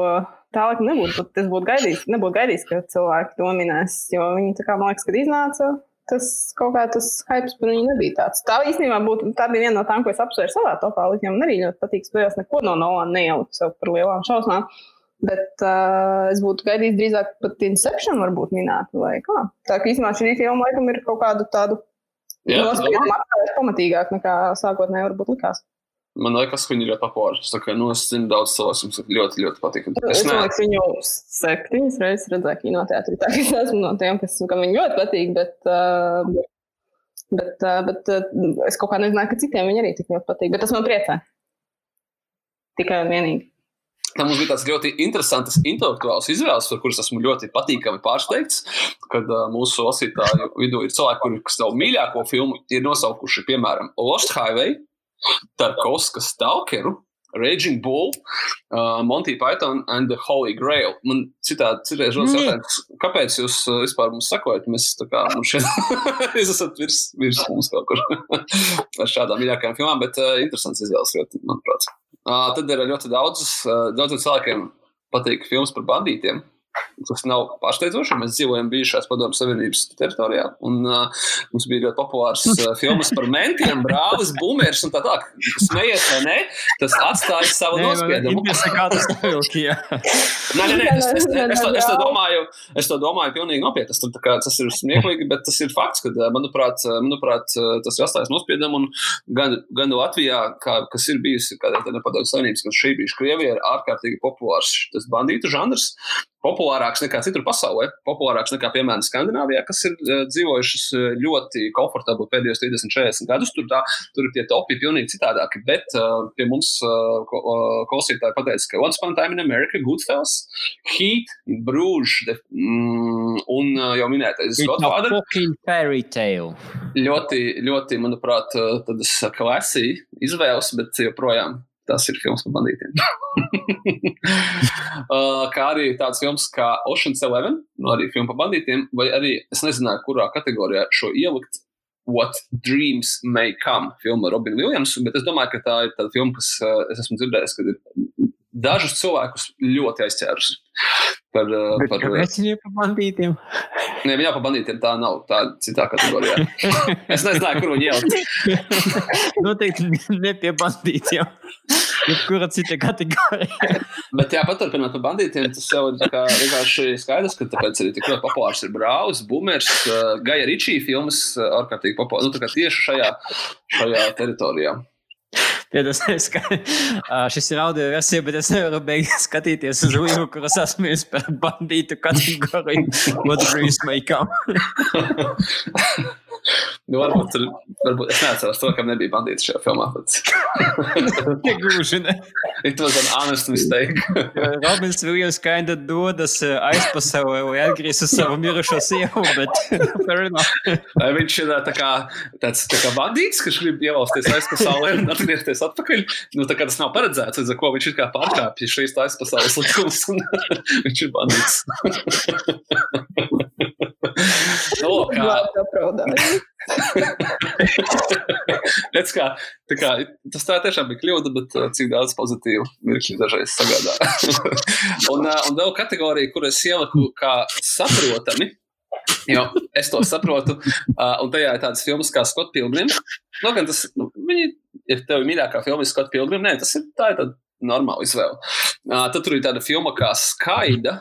tā laikam nebūtu, tas būtu gaidījis, nebūtu gaidījis, ka cilvēki to minēs, jo viņi tā kā, man liekas, kad iznāca, tas kaut kā tas hypes par viņu nebija tāds. Tā īstenībā būtu, tā bija viena no tām, ko es apsvēru savā topā, man arī ļoti patīk spēlēs, neko no Nolana neieliku sev par lielām šausmām. Bet uh, es būtu gaidījis drīzāk pat Inception, varbūt minētu, vai kā. Tā kā īstenībā šī filma laikam ir kaut kādu tādu nospiedumu pamatīgāk nekā sākotnēji varbūt likās. Man liekas, ka viņi ir ļoti populāri. Es, kā, nu, es zinu, daudz cilvēku, kas ļoti, ļoti patīk. Es, es domāju, ka viņu septiņas reizes redzēju kinoteātrī. Tā kā es esmu no tiem, kas man ļoti patīk, bet, uh, bet, uh, bet uh, es kaut kā nezināju, ka citiem viņi arī tik ļoti patīk. Bet tas man priecē. Tikai un vienīgi. Tam mums bija tāds ļoti interesants intelektuāls izvēles, par kuras esmu ļoti patīkami pārsteigts. Kad uh, mūsu lasītāju vidū ir cilvēki, kuri savu mīļāko filmu ir nosaukuši, piemēram, Lost Highway, Tarkovska Stalkeru, Raging Bull, uh, Monty Python and the Holy Grail. Man citādi, citreiz rodas jautājums, kāpēc jūs uh, vispār mums sakojat? Mēs tā kā, nu šeit, jūs esat virs, virs mums kaut kur ar šādām mīļākajām filmām, bet uh, interesants izvēles ļoti, manuprāt. Tad ir ļoti daudz, daudziem cilvēkiem patīk filmas par bandītiem. Tas nav pārsteidzoši. Mēs dzīvojam bijušās padomju savienības teritorijā. Un, uh, mums bija ļoti populārs uh, filmas par mentiem, brālis, bumerus un tā tālāk. Smējies vai nē, tas atstāja savu nospiedumu. Kā tas novilkīja? nē, nē, nē, es, es, es, to, es, to domāju, es to domāju pilnīgi nopietni. Tas, tā kā, tas ir smieklīgi, bet tas ir fakts, ka, manuprāt, manuprāt tas ir atstājis nospiedumu. Gan, gan Latvijā, kā, kas ir bijusi kādā nepadomju savienības, gan šī bijuši Krievija, ir ārkārtīgi populārs tas bandītu žanrs populārāks nekā citur pasaulē, populārāks nekā, piemēram, Skandināvijā, kas ir uh, dzīvojušas uh, ļoti komfortabli pēdējos 30, 40 gadus. Tur, tā, tur tie topi ir pilnīgi citādāki. Bet uh, pie mums uh, klausītāji pateica, ka Once Upon a Time in America, Goodfellas, Heat, Bruges mm, un uh, jau minētais Godfather. Fairy tale. Ļoti, ļoti, manuprāt, tādas klasī izvēles, bet joprojām tas ir filmas par bandītiem. uh, kā arī tāds filmas kā Ocean's Eleven, nu arī filma par bandītiem, vai arī es nezināju, kurā kategorijā šo ielikt. What Dreams May Come, filma ar Robinu Williamsu, bet es domāju, ka tā ir tāda filma, kas uh, es esmu dzirdējis, ka ir dažus cilvēkus ļoti aizķērusi. Par, uh, Bet par, kāpēc viņi ir par bandītiem? Nē, viņa par bandītiem tā nav. Tā ir citā kategorijā. es nezināju, kur viņi ielikt. Noteikti ne pie bandītiem. Jebkura cita kategorija. Bet, jā, paturpinot par bandītiem, tas jau ir vienkārši skaidrs, ka tāpēc arī tik ļoti populārs ir Brālis, Bumers, uh, Gaja Ričī filmas, uh, ārkārtīgi populārs. Nu, tieši šajā, šajā teritorijā. Piedos, ka, uh, šis ir audio versija, bet es nevaru beigt skatīties uz Uju, kuras esmu par bandītu kategoriju. What dreams may come? nu, varbūt, tur, varbūt es neatceros to, kam nebija bandīts šajā filmā. Negluži ne. It was an honest mistake. Robins Williams kinda dodas aizpasaulē, lai atgrieztu savu mirušo sievu, bet fair enough. Viņš ir tā kā, tāds tā kā bandīts, kas grib ievalsties aizpasaulē un atgriezties atpakaļ. Nu, tā kā tas nav paredzēts, līdz ar ko viņš ir kā pārkāpjis šīs aizpasaules likumus un viņš ir bandīts. No, kā... Redz, kā, tā kā, tas tā tiešām bija kļūda, bet cik daudz pozitīvu mirkļu dažreiz sagādā. un, un vēl kategorija, kur es ieliku kā saprotami, jo es to saprotu, un tajā ir tādas filmas kā Scott Pilgrim. Nu, tas, nu, viņi ir tev mīļākā filma, Scott Pilgrim. Nē, tas ir tā ir tāda normāla izvēle. Tad tur ir tāda filma kā Skaida.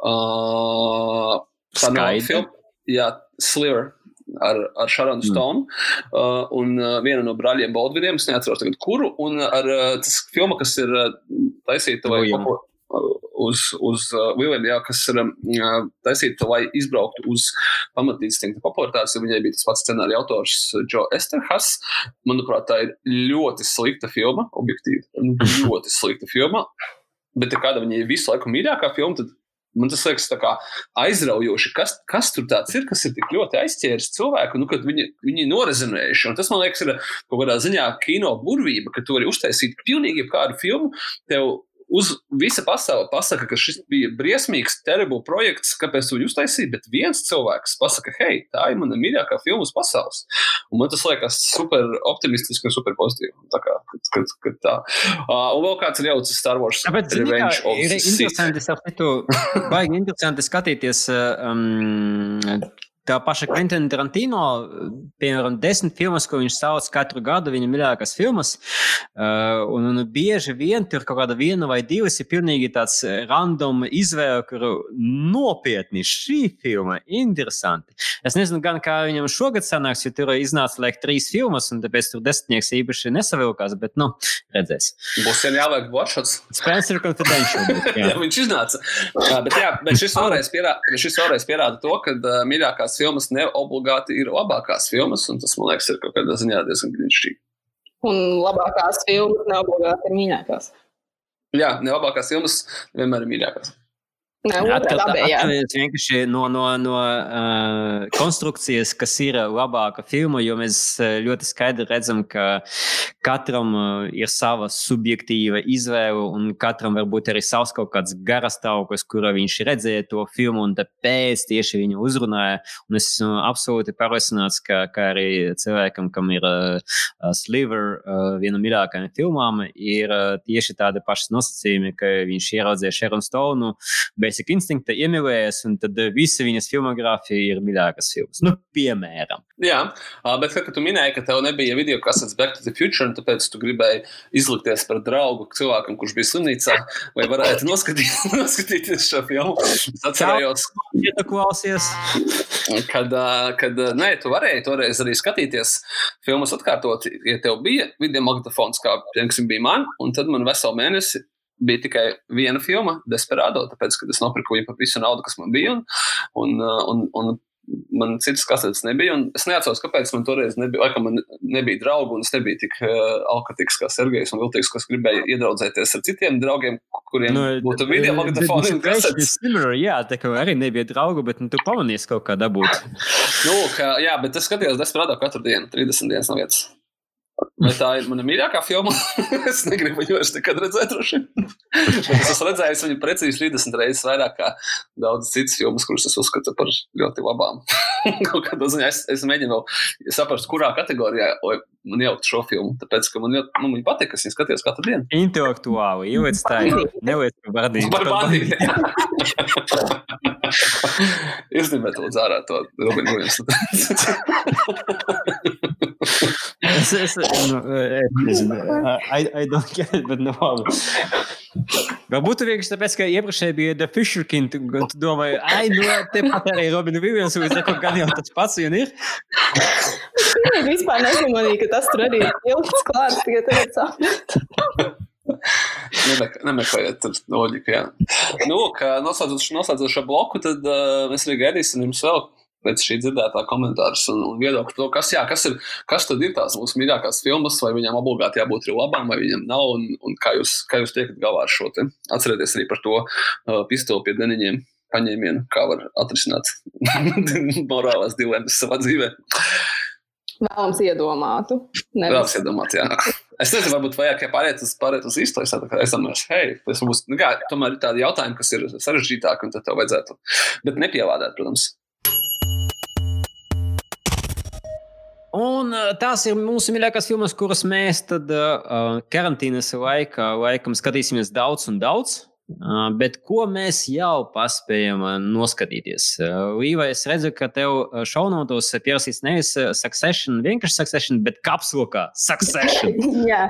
Uh, tā nav filma. Jā, Sliver ar, ar Šaronu Stonu mm. uh, un uh, vienu no brāļiem Baldviniem, es neatceros tagad kuru, un ar uh, tas filma, kas ir uh, taisīta vai William. uz, uz uh, William, jā, kas ir um, taisīta, lai izbrauktu uz pamatīstinga popularitātes, jo viņai bija tas pats scenārija autors Joe Esterhas. Manuprāt, tā ir ļoti slikta filma, objektīvi, ļoti slikta filma. Bet, kāda viņai visu laiku mīļākā filma, tad Man tas liekas aizraujoši, kas, kas tur tāds ir, kas ir tik ļoti aizķēris cilvēku, nu, kad viņi, viņi norezinējuši. Un tas man liekas, ir kaut kādā ziņā kino burvība, ka tu vari uztaisīt pilnīgi kādu filmu. Tev uz visa pasaule pasaka, ka šis bija briesmīgs, terrible projekts, kāpēc to uztaisīja, bet viens cilvēks pasaka, hei, tā ir mana mīļākā filma uz pasaules. Un man tas liekas super optimistiski un super pozitīvi. Tā kā, kad, kad, tā. Uh, un vēl kāds ir jaucis Star Wars. Tāpēc, Revenge kā, of the Sith. Interesanti, es apmetu, baigi interesanti skatīties. Um, Tā paša Quentin Tarantino, piemēram, desmit filmas, ko viņš sauc katru gadu, viņa mīļākās filmas. Uh, un, un bieži vien tur kaut kāda viena vai divas ir pilnīgi tāds random izvēle, kuru nopietni šī filma ir interesanti. Es nezinu, gan kā viņam šogad sanāks, jo tur iznāca laik trīs filmas, un tāpēc tur desmitnieks īpaši nesavilkās, bet, nu, redzēs. Būs jau jāliek watchots. Spencer Confidential. Bet, jā. jā, viņš iznāca. Uh, bet, jā, bet šis vēlreiz pierāda, pierāda to, ka uh, mīļākās filmas ne obligāti ir labākās filmas, un tas, man liekas, ir kaut kādā ziņā diezgan brīnišķīgi. Un labākās filmas ne obligāti mīļākās. Jā, ne labākās filmas vienmēr ir mīļākās. Atkarīgs vienkārši no, no, no uh, konstrukcijas, kas ir labāka filma, jo mēs ļoti skaidri redzam, ka katram ir sava subjektīva izvēle, un katram varbūt arī savs kaut kāds garastāvoklis, kurā viņš redzēja to filmu, un tāpēc tieši viņu uzrunāja. Un es esmu absolūti pārliecināts, ka, ka arī cilvēkam, kam ir uh, Sliver, uh, viena no mīļākajām filmām, ir uh, tieši tādi paši nosacījumi, ka viņš ieraudzīja Sharon Stone. Bet Basic Instinct iemīlējies, un tad eh, visa viņas filmogrāfija ir mīļākās filmas. Nu, piemēram. Jā, bet kad tu minēji, ka tev nebija video kasets Back to the Future, un tāpēc tu gribēji izlikties par draugu cilvēkam, kurš bija slimnīcā, vai varētu noskatīt, noskatīties šo filmu. Es atcerējos, ja klausies. Kad, kad nē, tu varēji toreiz arī skatīties filmas atkārtot, ja tev bija video magnetofons, kā piemēram bija man, un tad man veselu mēnesi bija tikai viena filma, Desperado, tāpēc, ka es nopirku viņu par visu naudu, kas man bija. Un, un, un, un man citas kasetes nebija. Es neatceros, kāpēc man toreiz nebija. Laikam, man nebija draugu, un es nebiju tik uh, alkatīgs kā Sergejs un Viltīgs, kas gribēja iedraudzēties ar citiem draugiem, kuriem nu, būtu video magnetofoni un kasetes. Similar, jā, tā kā arī nebija draugu, bet nu, tu pamanīsi kaut kā dabūt. nu, ka, jā, bet es skatījos Desperado katru dienu, 30 dienas no vietas. Vai tā ir mana mīļākā filma? es negribu viņu vairs nekad redzēt. es esmu redzējis viņu precīzi 30 reizes vairāk kā daudz citas filmas, kuras es uzskatu par ļoti labām. ziņā, es, es mēģinu saprast, kurā kategorijā man ielikt šo filmu. Tāpēc, ka man ļoti nu, patīk, ka es skatos katru dienu. Intelektuāli, ieliec tā, neliec par bardību. Par bardību. Īstenībā, lūdzu, ārā to Robinu Williamsu. es, es, nu, es nezinu, I, I don't get it, bet nu labi. Varbūt vienkārši tāpēc, ka iepriekšēji bija The Fisher King, un tu domāji, ai, nu, tepat arī Robina Williams, un es saku, gan jau tas pats vien ir. Es vispār nesamanīju, ka tas tur arī ir ilgs klāts, tikai tagad sapratu. Nemeklējiet tur loģiku, jā. Nu, kā noslēdzot šo bloku, tad uh, mēs arī gaidīsim jums vēl pēc šī dzirdētā komentārus un, un viedokļu to, kas, jā, kas, ir, kas tad ir tās mūsu mīļākās filmas, vai viņām obligāti jābūt arī labām, vai viņām nav, un, un kā, jūs, kā jūs tiekat galā ar šo te. Atcerieties arī par to uh, pistoli pie deniņiem paņēmienu, kā var atrisināt morālās dilemmas savā dzīvē. Vēlams iedomātu. Nevis. Vēlams iedomāt, jā. Es nezinu, varbūt vajag pāriet uz, pāriet uz īsto. Es domāju, hei, tas būs, nu, kā, tomēr ir tādi jautājumi, kas ir sarežģītāki, un tad tev vajadzētu, bet nepievādāt, protams. Un tās ir mūsu mīļākās filmas, kuras mēs tad uh, karantīnas laikā laikam skatīsimies daudz un daudz. Uh, bet ko mēs jau paspējam uh, noskatīties? Uh, Līva, es redzu, ka tev šaunotos pierasīs nevis Succession, vienkārši Succession, bet kapsulā Succession. Jā,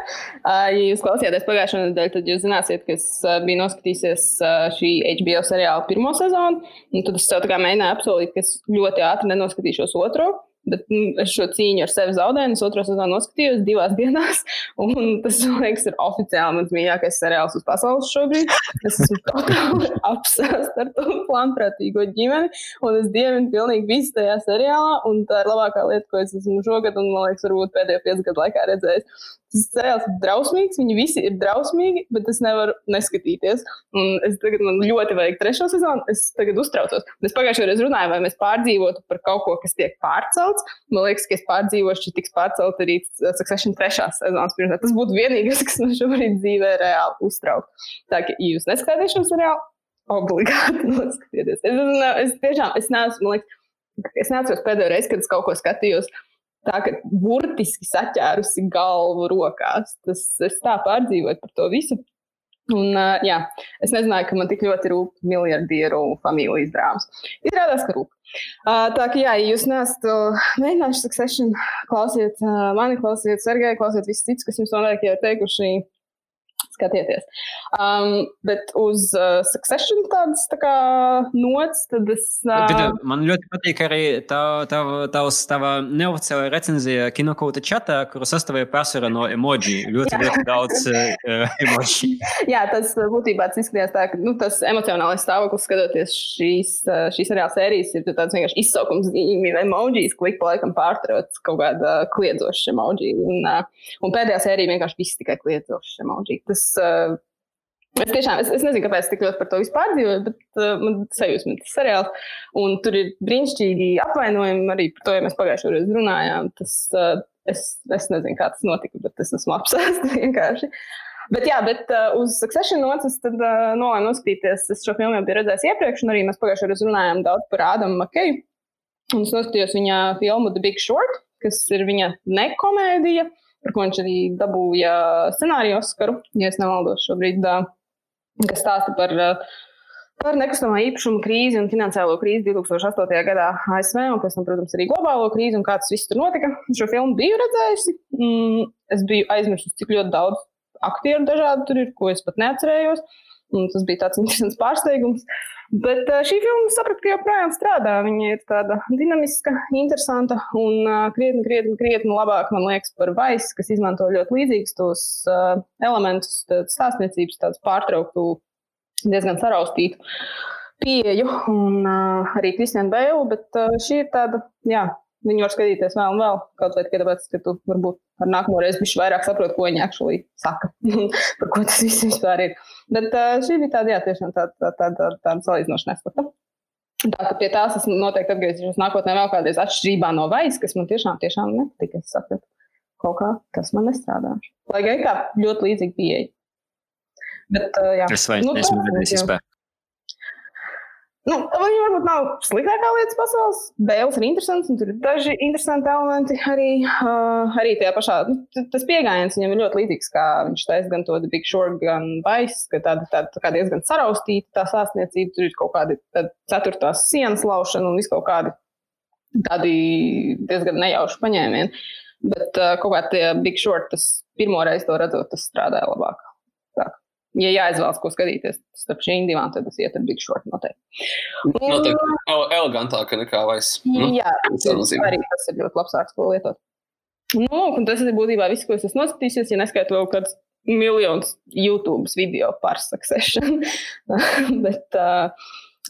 ja jūs klausījāties pagājušajā nedēļā, tad jūs zināsiet, ka es biju noskatījies šī HBO seriāla pirmo sezonu. Tad es sev mēģināju apsolīt, ka es ļoti ātri nenoskatīšos otru. Bet nu, es šo cīņu ar sevi zaudēju. Es otru sezonu noskatījos divās dienās. Tas, man liekas, ir oficiāli mans mīļākais seriāls uz pasaules šobrīd. Es esmu totāli apsēsts ar to plānprātīgo ģimeni. Un es dievinu pilnīgi visu tajā seriālā. Un tā ir labākā lieta, ko es esmu šogad un, man liekas, varbūt pēdējo piecu gadu laikā redzējis. Tas seriāls ir drausmīgs, viņi visi ir drausmīgi, bet es nevaru neskatīties. Un es tagad man ļoti vajag trešo sezonu, es tagad uztraucos. Es pagājušajā reizē runāju, vai mēs pārdzīvotu par kaut ko, kas tiek pārcelts. Man liekas, ka es pārdzīvošu, ja tiks pārcelt arī Succession trešās sezonas pirms. Tas būtu vienīgais, kas man šobrīd dzīvē reāli uztrauc. Tā kā jūs neskatāties šo seriālu, obligāti noskatieties. Es, es, es tiešām, es neesmu, man liekas, es neatceros pēdējo reizi, kad es kaut ko skatījos tā kā burtiski saķērusi galvu rokās. Tas es tā pārdzīvoju par to visu. Un, uh, jā, es nezināju, ka man tik ļoti rūp miljardieru familijas drāmas. Izrādās, ka rūp. Uh, tā kā, jā, ja jūs neesat uh, mēģinājuši succession, klausiet uh, mani, klausiet Sergeju, klausiet visus citus, kas jums noteikti ir teikuši skatieties. Um, bet uz uh, Succession tādas tā kā nots, tad es. Uh... Bet, man ļoti patīk arī tā, tā, tavs, tava neoficiālā recenzija kinokauta čatā, kuru sastāvēja pārsvarā no emoji. Ļoti, ļoti daudz uh, emoji. Jā, tas uh, būtībā tas izskatījās tā, ka nu, tas emocionālais stāvoklis skatoties šīs, uh, šīs seriāla sērijas ir tāds vienkārši izsaukums emojis, ko ik pa laikam pārtrauc kaut kāda kliedzoša emoji. Un, uh, un pēdējā sērija vienkārši viss tikai kliedzoša emoji. Tas uh, Es tiešām es, es nezinu, kāpēc tik ļoti par to vispār dzīvoju, bet uh, man sajūsma tas seriāls. Un tur ir brīnišķīgi apvainojumi arī par to, ja mēs pagājušajā reizē runājām. Tas, uh, es, es nezinu, kā tas notika, bet es esmu apsēsts vienkārši. Bet, jā, bet uh, uz Succession nocis tad uh, nolēmu noskatīties. Es šo filmu jau biju redzējis iepriekš, un arī mēs pagājušajā reizē runājām daudz par Ādamu Makeju. Un es noskatījos viņa filmu The Big Short, kas ir viņa nekomēdija, par ko viņš arī dabūja scenāriju Oskaru, ja es nemaldos šobrīd. Uh, kas stāsta par, par nekustamā īpašuma krīzi un finansiālo krīzi 2008. gadā ASV, un pēc tam, protams, arī globālo krīzi un kā tas viss tur notika. Šo filmu biju redzējusi. Mm, es biju aizmirsusi, cik ļoti daudz aktieru dažādu tur ir, ko es pat neatcerējos. Un tas bija tāds interesants pārsteigums. Bet uh, šī filma, sapratu, joprojām strādā. Viņa ir tāda dinamiska, interesanta un uh, krietni, krietni, krietni labāka, man liekas, par Vice, kas izmanto ļoti līdzīgus tos uh, elementus, stāstniecības, tādu pārtrauktu, diezgan saraustītu pieeju. Un arī Kristiāna Bēlu, bet šī ir tāda, jā, Viņu var skatīties vēl un vēl. Kaut vai tikai tāpēc, ka tu varbūt ar nākamo reizi viņš vairāk saproti, ko viņi actually saka, par ko tas viss vispār ir. Bet šī bija tāda, jā, tiešām tāda, tāda, tāda, tāda salīdzinoša neskata. Tā ka pie tās es noteikti atgriezīšos nākotnē vēl kādreiz atšķirībā no vaigas, kas man tiešām, tiešām nepatika. Es sapratu, kaut kā tas man nestrādā. Lai gan kā ļoti līdzīga pieeja. Bet, uh, jā. Es vairs nu, nesmu redzējis vispār. Nu, viņi varbūt nav sliktākā lietas pasaules. Bēlis ir interesants, un tur ir daži interesanti elementi arī, uh, arī tajā pašā. Nu, tas pieejams viņam ir ļoti līdzīgs, kā viņš taisa gan to Big Short, gan Vice, ka tāda, tā kā diezgan saraustīta tā sāsniecība, tur ir kaut kādi ceturtās sienas laušana un kaut kādi tādi diezgan nejauši paņēmieni. Bet uh, kaut kā tie Big Short, tas pirmo reizi to redzot, tas strādāja labāk ja jāizvēlas, ko skatīties starp šīm divām, tad es ietu ar Big Short noteikti. Noteikti el elegantāk nekā vairs. Nu, jā, tas arī tas ir ļoti labs vārds, ko lietot. Nu, un tas ir būtībā viss, ko es esmu noskatījusies, ja neskaitu vēl kāds miljonus YouTube video par succession. bet, uh,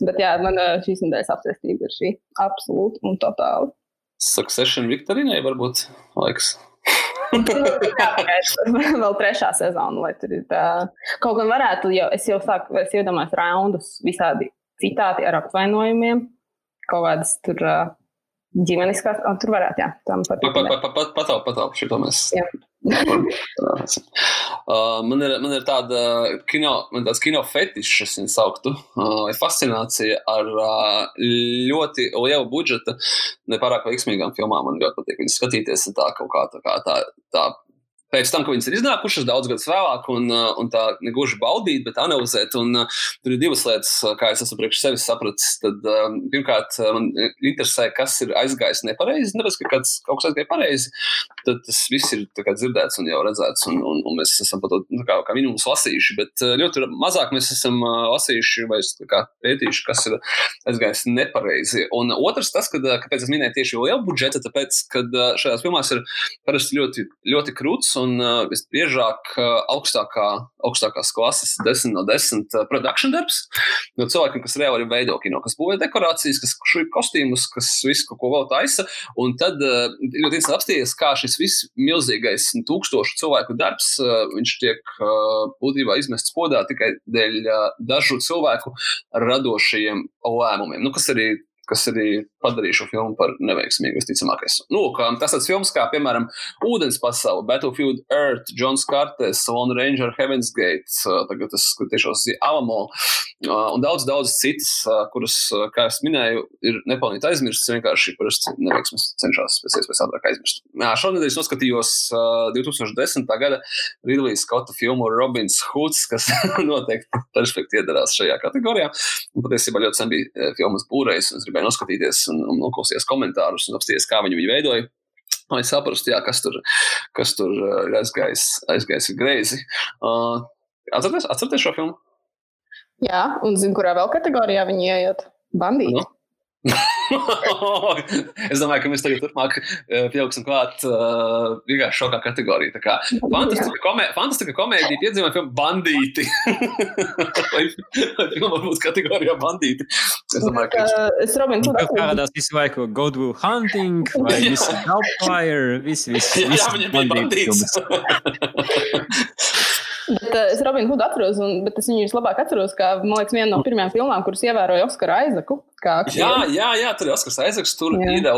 bet jā, man šīs nedēļas apsēstība ir šī absolūti un totāli. Succession Viktorinai varbūt laiks. vēl trešā sezona, lai tur ir tā. Kaut gan varētu, jo es jau sāku, es iedomājos raundus visādi citāti ar apvainojumiem, kaut kādas tur ģimeniskās, un tur varētu, jā, tam pat. Patāp, patāp, šito mēs. Jā. uh, man, ir, man ir tāda kino, man tāds kino fetišs, es viņu sauktu, uh, fascinācija ar uh, ļoti lielu budžeta, nepārāk veiksmīgām filmām. Man ļoti patīk viņas skatīties, tā kaut kā tā, kā tā, tā pēc tam, kad viņas ir iznākušas daudz gadus vēlāk, un, uh, un tā negluži baudīt, bet analizēt. Un, uh, tur ir divas lietas, uh, kā es esmu priekš sevis sapratis. Tad, um, pirmkārt, man interesē, kas ir aizgājis nepareizi. Nevis, ka kāds kaut kas aizgāja pareizi, tad tas viss ir dzirdēts un jau redzēts, un, un, un mēs esam par to nu, kā, kā minimums lasījuši. Bet ļoti mazāk mēs esam lasījuši vai pētījuši, kas ir aizgājis nepareizi. Un otrs, tas, kad, kāpēc es minēju tieši lielu budžetu, tāpēc, ka šajās filmās ir parasti ļoti, ļoti krūts un uh, visbiežāk uh, augstākā, augstākās klases, 10 no 10 uh, produkcijas darbs. No cilvēkiem, kas reāli veido kino, kas būvē dekorācijas, kas šūj kostīmus, kas visu kaut ko vēl taisa. Un tad uh, ļoti interesanti apstīties, kā šis viss milzīgais tūkstošu cilvēku darbs, uh, tiek uh, būtībā izmests podā tikai dēļ uh, dažu cilvēku radošajiem lēmumiem. Nu, kas arī kas arī padarīja šo filmu par neveiksmīgu, visticamākais. Nu, tas ir filmas kā, piemēram, Ūdens pasaule, Battlefield Earth, Johns Cartes, Lone Ranger, Heaven's Gate, tagad tas tiešos Alamo un daudz, daudz citas, kuras, kā es minēju, ir nepelnīti aizmirstas, vienkārši parasti neveiksmes cenšas pēc iespējas ātrāk aizmirst. Jā, šonadēļ es noskatījos 2010. gada Ridley Scotta filmu Robins Hoods, kas noteikti perfekti iedarās šajā kategorijā. Un patiesībā ļoti sen bija filmas būrējs, un es gribēju noskatīties un, un noklausīties komentārus un apstīties, kā viņi viņu veidoja. Lai saprastu, jā, kas tur, kas tur ir aizgājis, aizgājis greizi. Uh, atcerieties, atcerieties šo filmu? Jā, un zinu, kurā vēl kategorijā viņi ieiet. Bandīti. Nu? es domāju, ka mēs tagad turpmāk eh, pieaugsim klāt uh, vienkārši šokā kategorijā. Tā kā fantastika, komē, fantastika komēdija piedzīvoja filmu bandīti. vai, filma varbūt kategorijā bandīti? Es domāju, ka es Robin, tu kādās visu laiku Gold Will Hunting vai visi Hellfire, visi, visi, jā, viņiem bija bandīts. Bet uh, es Robinu Hudu atceros, un, bet es viņu vislabāk atceros, kā, liekas, viena no pirmajām filmām, kuras ievēroja Oskaru Aizaku. Jā, jā, jā, tur ir Oskars Aizaks, tur jā. ir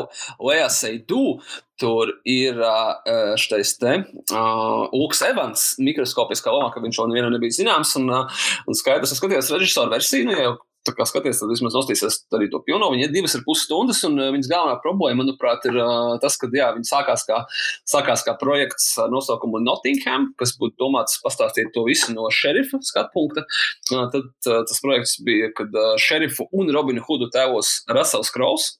Lea Seidu, tur ir uh, šis te uh, Ulks Evans, mikroskopiskā lomā, ka viņš vēl nevienam nebija zināms, un, uh, un skaidrs, es skatījos režisoru versiju, nu, jau tā kā skaties, tad vismaz nostīsies arī to pilno. Viņa ir divas ar pus stundas, un uh, viņas galvenā problēma, manuprāt, ir uh, tas, ka jā, viņa sākās kā, sākās kā projekts ar nosaukumu Nottingham, kas būtu domāts pastāstīt to visu no šerifa skatu punkta. Uh, tad uh, tas projekts bija, kad uh, šerifu un Robinu Hudu tēvos Rasels Kraus.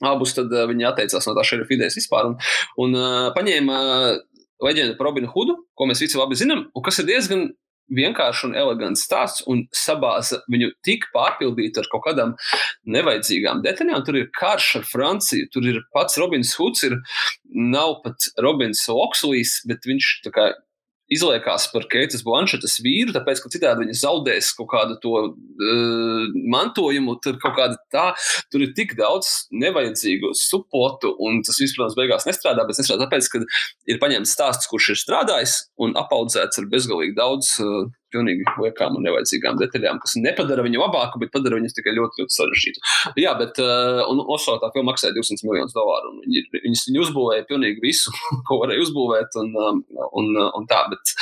Abus tad uh, viņi atteicās no tā šerifa idejas vispār un, un uh, paņēma uh, leģendu par Robinu Hudu, ko mēs visi labi zinām, un kas ir diezgan vienkāršs un elegants stāsts, un sabāza viņu tik pārpildītu ar kaut kādām nevajadzīgām detaļām. Tur ir karš ar Franciju, tur ir pats Robins Huds, ir, nav pat Robins Okslijs, bet viņš kā izliekās par Keitas Blanšetas vīru, tāpēc, ka citādi viņa zaudēs kaut kādu to uh, mantojumu, tur kaut kāda tā, tur ir tik daudz nevajadzīgu supotu, un tas viss, protams, beigās nestrādā, bet nestrādā tāpēc, ka ir paņemts stāsts, kurš ir strādājis un apaudzēts ar bezgalīgi daudz uh, pilnīgi liekām un nevajadzīgām detaļām, kas nepadara viņu labāku, bet padara viņu tikai ļoti, ļoti sarežģītu. Jā, bet uh, Oso tā filma maksāja 200 miljonus dolāru. Viņi, viņas, viņi uzbūvēja pilnīgi visu, ko varēja uzbūvēt, un, um, un, un tā. Bet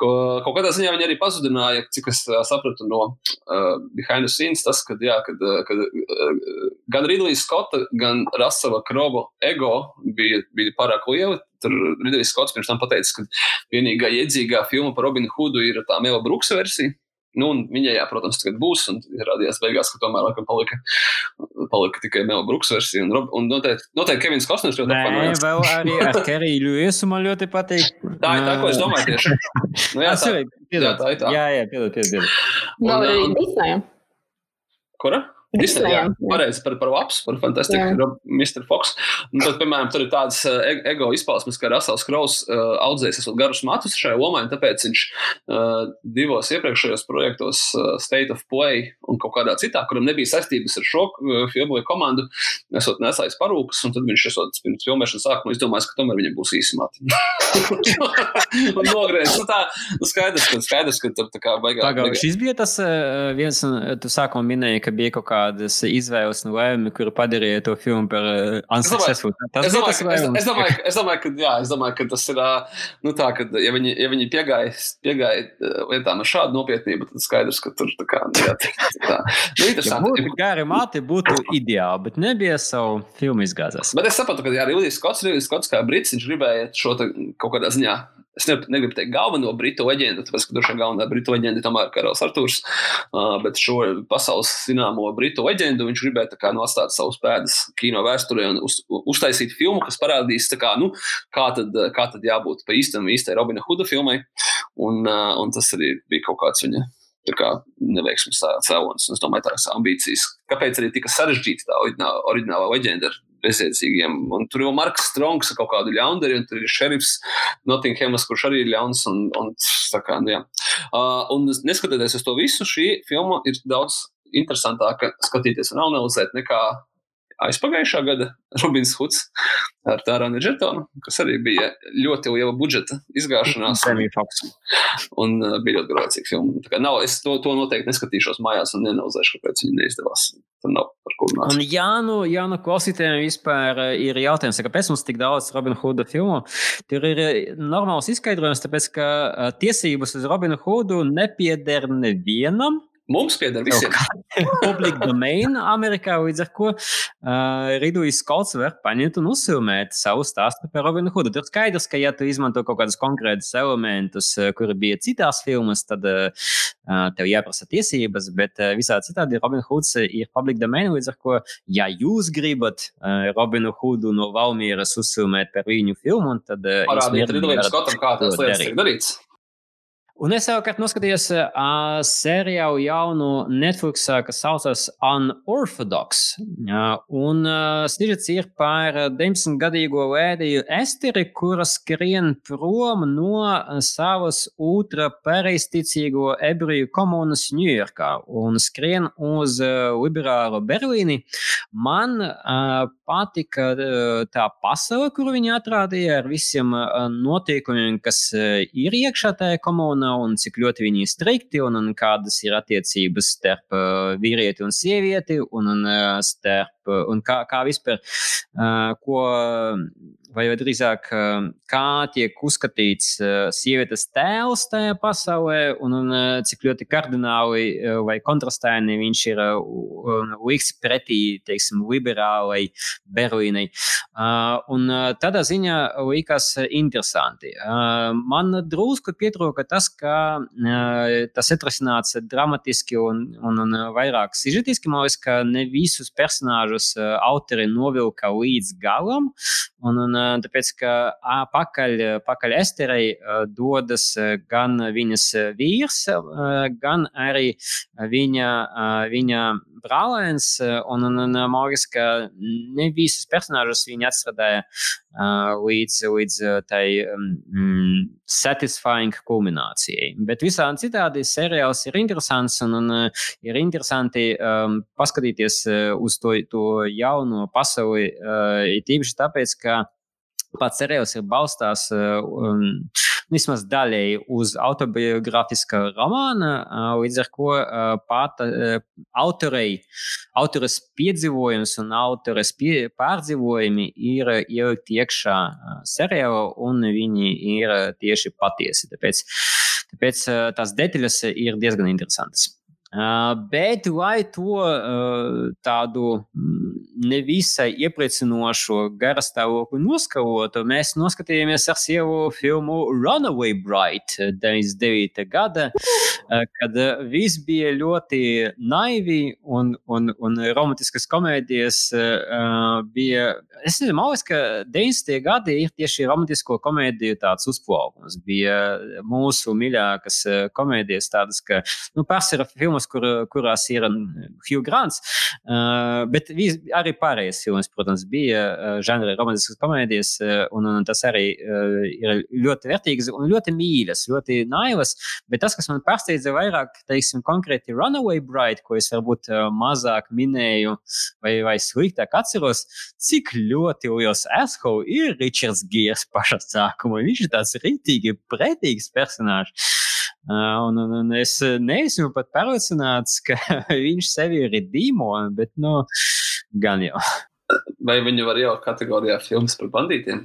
ko, kaut kādā ziņā viņi arī pazudināja, cik es uh, sapratu no uh, behind the scenes, tas, kad, jā, kad, kad uh, gan Ridlīs Skotta, gan Rasela Kroba ego bija, bija pārāk lieli Tur Ridlijs Skots pirms tam pateica, ka vienīgā iedzīgā filma par Robinu Hudu ir tā Mela Bruksa versija. Nu, viņai, jā, protams, tagad būs, un rādījās beigās, ka tomēr laikam palika, palika tikai Mela Brooks versija. Un, un noteikti, noteikti Kevins Kostners ļoti pamanīja. Vēl arī ar Keriju Ljuisu man ļoti patīk. Tā ir tā, ko es domāju tieši. Nu, jā, tā, jā, tā ir tā. Jā, jā, piedod, piedod. Nav arī Disneja. Kura? Disney, jā, pareizi par, par Lapas, par fantastiku, Mr. Fox. Un tad, piemēram, tur ir tādas uh, ego izpausmes, ka Rasels Kraus uh, audzējis esot garus matus šai lomai, un tāpēc viņš uh, divos iepriekšējos projektos, uh, State of Play un kaut kādā citā, kuram nebija saistības ar šo uh, filmu komandu, esot nesājis parūkas, un tad viņš esot pirms filmēšanas sākuma izdomājis, ka tomēr viņam būs īsi mati. un nogrēs. Nu, tā, nu, skaidrs, ka, skaidrs, ka tur tā kā baigā. Pagaid, šis bija tas uh, viens, tu sākumā minēji, ka bija kaut kā kādas izvēles un lēmumi, kuri padarīja to filmu par unsuccessful. Tas es domāju, tas es, es, domāju, es, domāju, ka, jā, es domāju, ka tas ir, nu tā, ka ja viņi, ja viņi piegāja, piegāja lietām ar šādu nopietnību, tad skaidrs, ka tur tā kā, nu, jā, tā, nu, interesanti. Ja būtu gari māti, būtu ideāli, bet nebija savu filmu izgāzās. Bet es sapratu, ka, jā, Rilijas Skots, Rilijas Skots kā brits, viņš gribēja šo kaut kādā ziņā es ne, negribu teikt galveno britu leģendu, tāpēc, ka droši vien galvenā britu leģenda ir tomēr Karls Arthurs, bet šo pasaules zināmo britu leģendu viņš gribēja kā, nostāt savus pēdas kino vēsturē un uz, uztaisīt filmu, kas parādīs, kā, nu, kā, tad, kā tad jābūt pa īstam īstai Robina Huda filmai, un, un tas arī bija kaut kāds viņa kā, neveiksmes cēlonis. Es domāju, tās ambīcijas. Kāpēc arī tika sarežģīta tā oriģinālā leģenda ar bezjēdzīgiem. Un tur jau Marks Strongs ar kaut kādu ļaundari, un tur ir šerifs Nottinghamas, kurš arī ir ļauns. Un, un, kā, nu, jā. uh, un neskatoties uz to visu, šī filma ir daudz interesantāka skatīties un analizēt nekā aizpagājušā gada Robins Huds ar Tārānu Džetonu, kas arī bija ļoti liela budžeta izgāšanās. Un uh, bija ļoti grācīga filma. Nav, es to, to noteikti neskatīšos mājās un neanalizēšu, kāpēc viņa neizdevās. Tur nav par ko runāt. Un jā, nu, jā, nu klausītājiem vispār uh, ir jautājums, kāpēc mums tik daudz Robina Huda filmu? Tur ir uh, normāls izskaidrojums, tāpēc, ka uh, tiesības uz Robinu Hudu nepieder nevienam. Mums pieder visiem. Public domain Amerikā, līdz ar ko uh, Ridlīs Skots var paņemt un uzfilmēt savu stāstu par Robinu Hudu. Tur skaidrs, ka, ja tu izmanto kaut kādus konkrētus elementus, kuri bija citās filmās, tad uh, tev jāprasa tiesības, bet uh, visā citādi Robin Hoods ir public domain, līdz ar ko, ja jūs gribat uh, Robinu Hudu no Valmieras uzfilmēt par viņu filmu, tad uh, parādiet Ridlīm Skotam, kā tas lietas tiek darīts. Un es savukārt noskatījos uh, seriālu jaunu Netflix, kas saucas Unorthodox. Uh, un uh, sižets ir par 19-gadīgo lēdiju Esteri, kura skrien prom no savas ultra pareizticīgo ebreju komunas Ņujorkā un skrien uz uh, liberālo Berlīni. Man uh, patika uh, tā pasaule, kuru viņi atrādīja ar visiem uh, notiekumiem, kas uh, ir iekšā tajā komunā, un cik ļoti viņi ir strikti, un, un kādas ir attiecības starp uh, vīrieti un sievieti, un, un uh, starp un kā, kā vispār, uh, ko, vai drīzāk, uh, kā tiek uzskatīts uh, sievietes tēls tajā pasaulē, un, un cik ļoti kardināli vai kontrastēni viņš ir liks pretī, teiksim, liberālai Berlīnai. Un tādā ziņā likās interesanti. Man drusku pietrūka tas, ka tas atrasināts dramatiski un, un, un vairāk sižetiski. Man liekas, ka ne visus personāžus autori novilka līdz galam. Un, un, tāpēc, ka pakaļ, pakaļ Esterei dodas gan viņas vīrs, gan arī viņa, viņa brālēns. Un, un, un liekas, ka ne visus personāžus viņa atstrādāja līdz, līdz tai um, satisfying kulminācijai. Bet visādi citādi seriāls ir interesants un, un ir interesanti um, paskatīties uz to, to jauno pasauli, uh, tīpaši tāpēc, ka pats seriāls ir balstās um, vismaz daļēji uz autobiogrāfiska romāna, uh, līdz ar ko uh, pata, uh, autorei, autores piedzīvojums un autores pie, pārdzīvojumi ir ielikti iekšā uh, seriālā, un viņi ir tieši patiesi. Tāpēc, tāpēc uh, tās detaļas ir diezgan interesantas. Bet, lai to tādu nevisai iepriecinošu garastāvokli noskalotu, mēs noskatījāmies ar sievu filmu Runaway Bride 99. gada, kad viss bija ļoti naivi un, un, un romantiskas komēdijas bija. Es nezinu, man liekas, ka 90. gadi ir tieši romantisko komēdiju tāds uzplaukums. Bija mūsu mīļākās komēdijas tādas, ka, nu, pārsvarā filmas filmas, kur, kurās ir Hugh Grants. Uh, bet vis, arī pārējās filmas, protams, bija uh, žanra romantiskas komēdijas, uh, un, un tas arī uh, ir ļoti vērtīgas un ļoti mīļas, ļoti naivas. Bet tas, kas man pārsteidza vairāk, teiksim, konkrēti Runaway Bride, ko es varbūt uh, mazāk minēju vai, vai sliktāk atceros, cik ļoti liels asshole ir Richards Giers pašā sākumā. Viņš ir tāds rītīgi pretīgs personāžs. Un, un, un es neesmu pat pārliecināts, ka viņš sevi ir dīmons, bet nu, gan jau. Vai viņu var jau kategorijā filmas par bandītiem?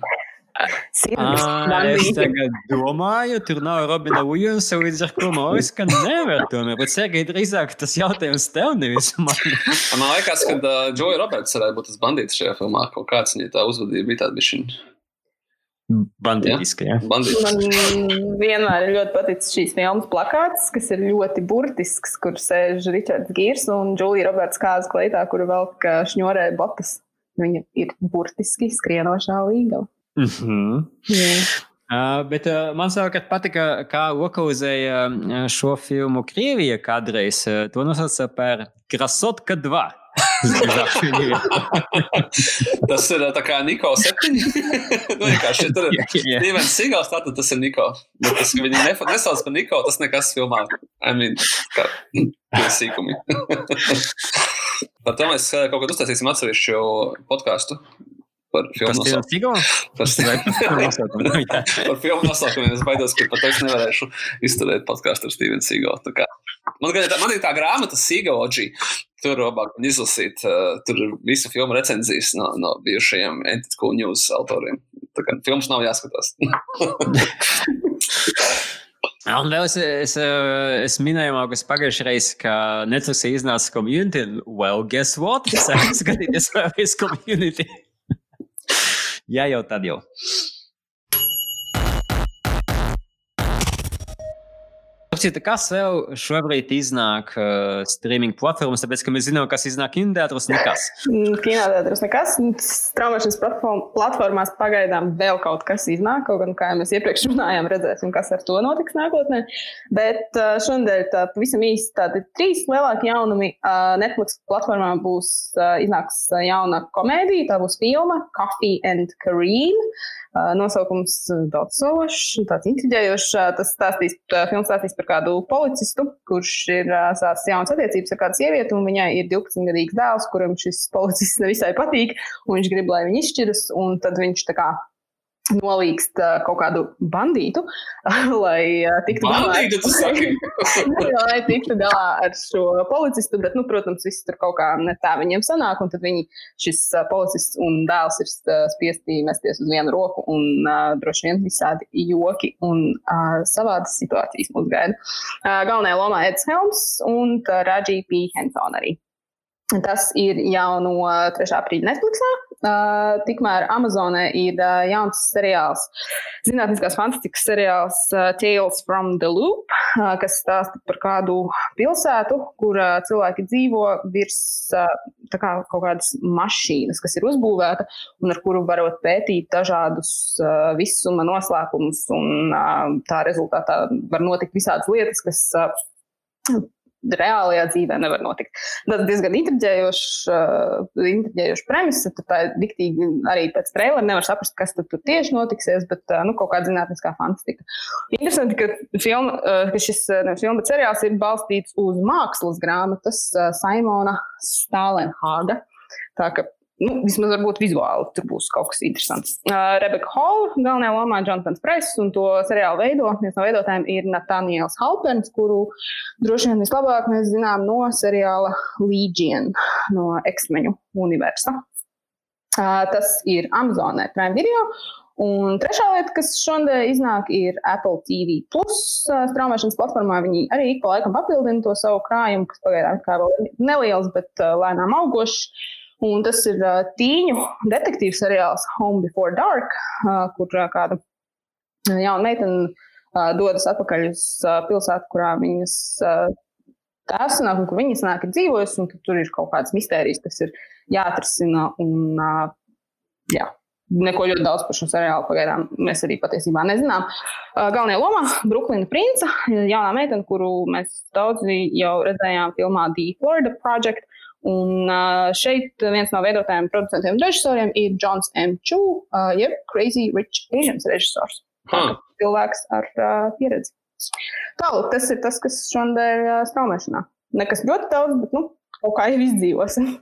À, es tagad domāju, tur nav Robina Williamsa, līdz ar to liekas, ka nevar tomēr. Bet, Sergei, drīzāk tas jautājums tev nevis man. man liekas, ka uh, Džoja Roberts varētu būt tas bandīts šajā filmā. Kaut kāds viņa tā uzvedība bija tāda bišķiņa. Bandītiski, ja? Bandītiski. Man vienmēr ir ļoti paticis šīs filmas plakāts, kas ir ļoti burtisks, kur sēž Ričards Gīrs un Džulija Roberts kāzas kleitā, kur velk šņorē botas. Viņa ir burtiski skrienošā līga. Mm -hmm. yeah. Uh, bet uh, man savukārt patika, kā lokalizēja šo filmu Krievija kādreiz. Uh, to nosauca par Krasotka 2. tas ir tā kā Niko 7. nu, vienkārši tur ir Stevens Sigals, tātad tas ir Niko. Bet tas, ka viņi nesauc par Niko, tas nekas filmā. I mean, kā sīkumi. Par to mēs kaut kad uztaisīsim atsevišķu podkāstu. Par filmu nosaukumu. Par filmu nosaukumu. Es baidos, ka pat es nevarēšu izturēt podkāstu ar Stevenu Sigalu. Man, tā, man ir tā grāmata Sigaloģija. Tur labāk izlasīt, uh, tur ir visu filmu recenzijas no, no bijušajiem Entity News autoriem. Tā kā filmas nav jāskatās. Un vēl es, es, es minēju, ka pagājušajā reizē, ka Netflix iznāca community. Well, guess what? Es skatīties vēlreiz community. Jā, jau tad jau. Citu, kas vēl šobrīd iznāk uh, streaming platformās, tāpēc, ka mēs zinām, kas iznāk kinoteātros, nekas. Mm, kinoteātros nekas. Straumēšanas platformās pagaidām vēl kaut kas iznāk, kaut gan, kā jau mēs iepriekš runājām, redzēsim, kas ar to notiks nākotnē. Bet uh, šodien tā pavisam īsti tādi trīs lielāki jaunumi. Uh, Netflix platformā būs uh, iznāks jauna komēdija, tā būs filma Coffee and Kareem. Uh, nosaukums daudz sološs, tāds intriģējošs. Tas stāstīs, filmas stāstīs par kādu policistu, kurš ir sācis jaunas attiecības ar kādu sievieti, un viņai ir 12-gadīgs dēls, kuram šis policists nevisai patīk, un viņš grib, lai viņi izšķiras, un tad viņš tā kā nolīgst uh, kaut kādu bandītu, lai uh, tiktu galā, lai tiktu galā ar šo policistu. Bet, nu, protams, viss tur kaut kā ne tā viņiem sanāk. Un tad viņi, šis uh, policists un dēls ir uh, spiesti mesties uz vienu roku un uh, droši vien visādi joki un uh, savādas situācijas mūs gaida. Uh, galvenajā lomā Eds Helms un Raģī P. Henson arī. Tas ir jau no 3. aprīļa Netflixā. Uh, tikmēr Amazonē ir uh, jauns seriāls, zinātniskās fantastikas seriāls uh, Tales from the Loop, uh, kas stāsta par kādu pilsētu, kur uh, cilvēki dzīvo virs uh, kā kaut kādas mašīnas, kas ir uzbūvēta un ar kuru varot pētīt dažādus uh, visuma noslēpumus. Un, uh, tā rezultātā var notikt visādas lietas, kas. Uh, reālajā dzīvē nevar notikt. Tas diezgan intriģējošs, uh, premiss. Tā ir diktīgi arī pēc trailera nevar saprast, kas tur tieši notiksies, bet uh, nu, kaut kāda zinātniskā fantastika. Interesanti, ka, filma, uh, ka šis ne, filma, bet seriāls ir balstīts uz mākslas grāmatas uh, Simona Stālenhāga. Tā ka nu, vismaz varbūt vizuāli tur būs kaut kas interesants. Uh, Rebeka Hall, galvenajā lomā Jonatans Press, un to seriālu veido. Viens no veidotājiem ir Natānijas Halpens, kuru droši vien vislabāk mēs zinām no seriāla Legion no X-meņu universa. Uh, tas ir Amazonē Prime Video. Un trešā lieta, kas šodien iznāk, ir Apple TV Plus straumēšanas platformā. Viņi arī ik pa laikam papildina to savu krājumu, kas pagaidām ir neliels, bet lēnām augošs. Un tas ir uh, tīņu detektīvs seriāls Home Before Dark, uh, kur uh, kāda jauna meitene uh, dodas atpakaļ uz uh, pilsētu, kurā viņas uh, tēvs nāk un kur viņas nāk ir dzīvojis, un tur ir kaut kādas mistērijas, kas ir jāatrisina. Un, uh, jā. Neko ļoti daudz par šo seriālu pagaidām mēs arī patiesībā nezinām. Uh, galvenajā lomā Brooklyna Prince, jaunā meitene, kuru mēs daudzi jau redzējām filmā The Florida Project. Un šeit viens no veidotājiem, producentiem un režisoriem ir Jons M. Chu, jeb Crazy Rich Asians režisors. Hmm. Cilvēks ar uh, pieredzi. Tālāk, tas ir tas, kas šodien ir straumēšanā. Nekas ļoti daudz, bet nu, kaut kā jau izdzīvosim.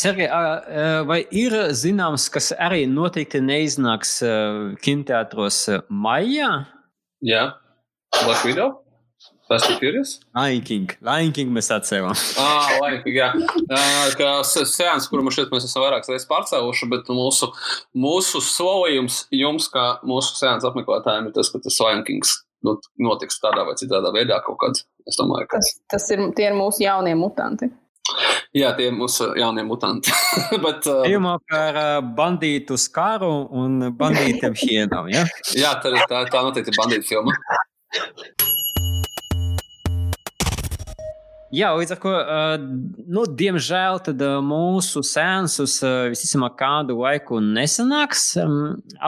Sergei, vai ir zināms, kas arī noteikti neiznāks kinoteātros maijā? Jā. Black Widow? Fast and Furious? Lion King. Lion King mēs atcēlām. ah, Lion King, jā. Kā sēns, kuru mēs šeit mēs esam vairākas reizes pārcēluši, bet mūsu, mūsu solījums jums, kā mūsu sēns apmeklētājiem, ir tas, ka tas Lion Kings notiks tādā vai citādā veidā kaut kad. Es domāju, ka tas, tas ir, tie ir mūsu jaunie mutanti. Jā, tie ir mūsu jaunie mutanti. Bet, uh, Pirmā par uh, bandītu skaru un bandītiem hienām. Ja? jā, tā, tā, tā noteikti ir bandīta filma. Jā, līdz ar to, nu, diemžēl, tad mūsu sēnsus visticamāk kādu laiku nesanāks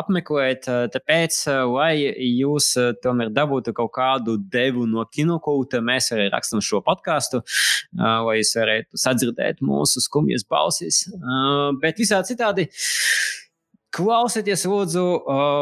apmeklēt. Tāpēc, lai jūs tomēr dabūtu kaut kādu devu no kinokūta, mēs arī rakstām šo podkāstu, lai jūs varētu sadzirdēt mūsu skumjas balsis. Bet visādi citādi. Klausieties, lūdzu,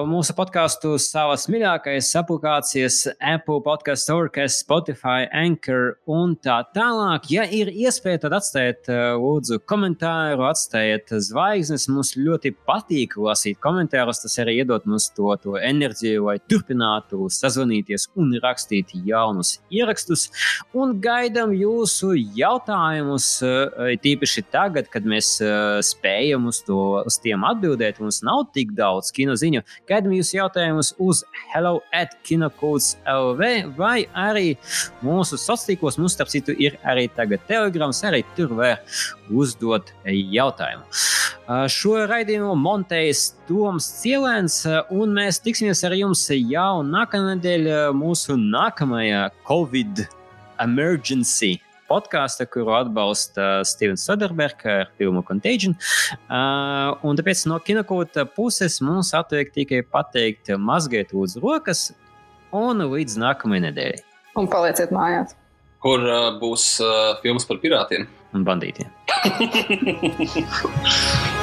mūsu podkāstu savas mīļākās aplikācijas, Apple podkāstu, Storkas, Spotify, Anchor un tā tālāk. Ja ir iespēja, tad atstājiet, lūdzu, komentāru, atstājiet zvaigznes. Mums ļoti patīk lasīt komentārus. Tas arī iedod mums to, to enerģiju, lai turpinātu sazvanīties un rakstīt jaunus ierakstus. Un gaidām jūsu jautājumus, tīpaši tagad, kad mēs spējam uz, to, uz tiem atbildēt. Mums mums nav tik daudz kino ziņu. Gaidām jūs jautājumus uz hello at kinocodes LV vai arī mūsu sociālos tīklos. Mums, starp citu, ir arī tagad telegrams, arī tur var uzdot jautājumu. Šo raidījumu montējas Toms Cielēns, un mēs tiksimies ar jums jau nākamnedēļ mūsu nākamajā Covid emergency podkāstu, kuru atbalsta Stevens Soderbergs ar filmu Contagion. Uh, un tāpēc no kinokūta puses mums atliek tikai pateikt, mazgaiet lūdzu rokas un līdz nākamajai nedēļai. Un palieciet mājās. Kur uh, būs uh, filmas par pirātiem un bandītiem.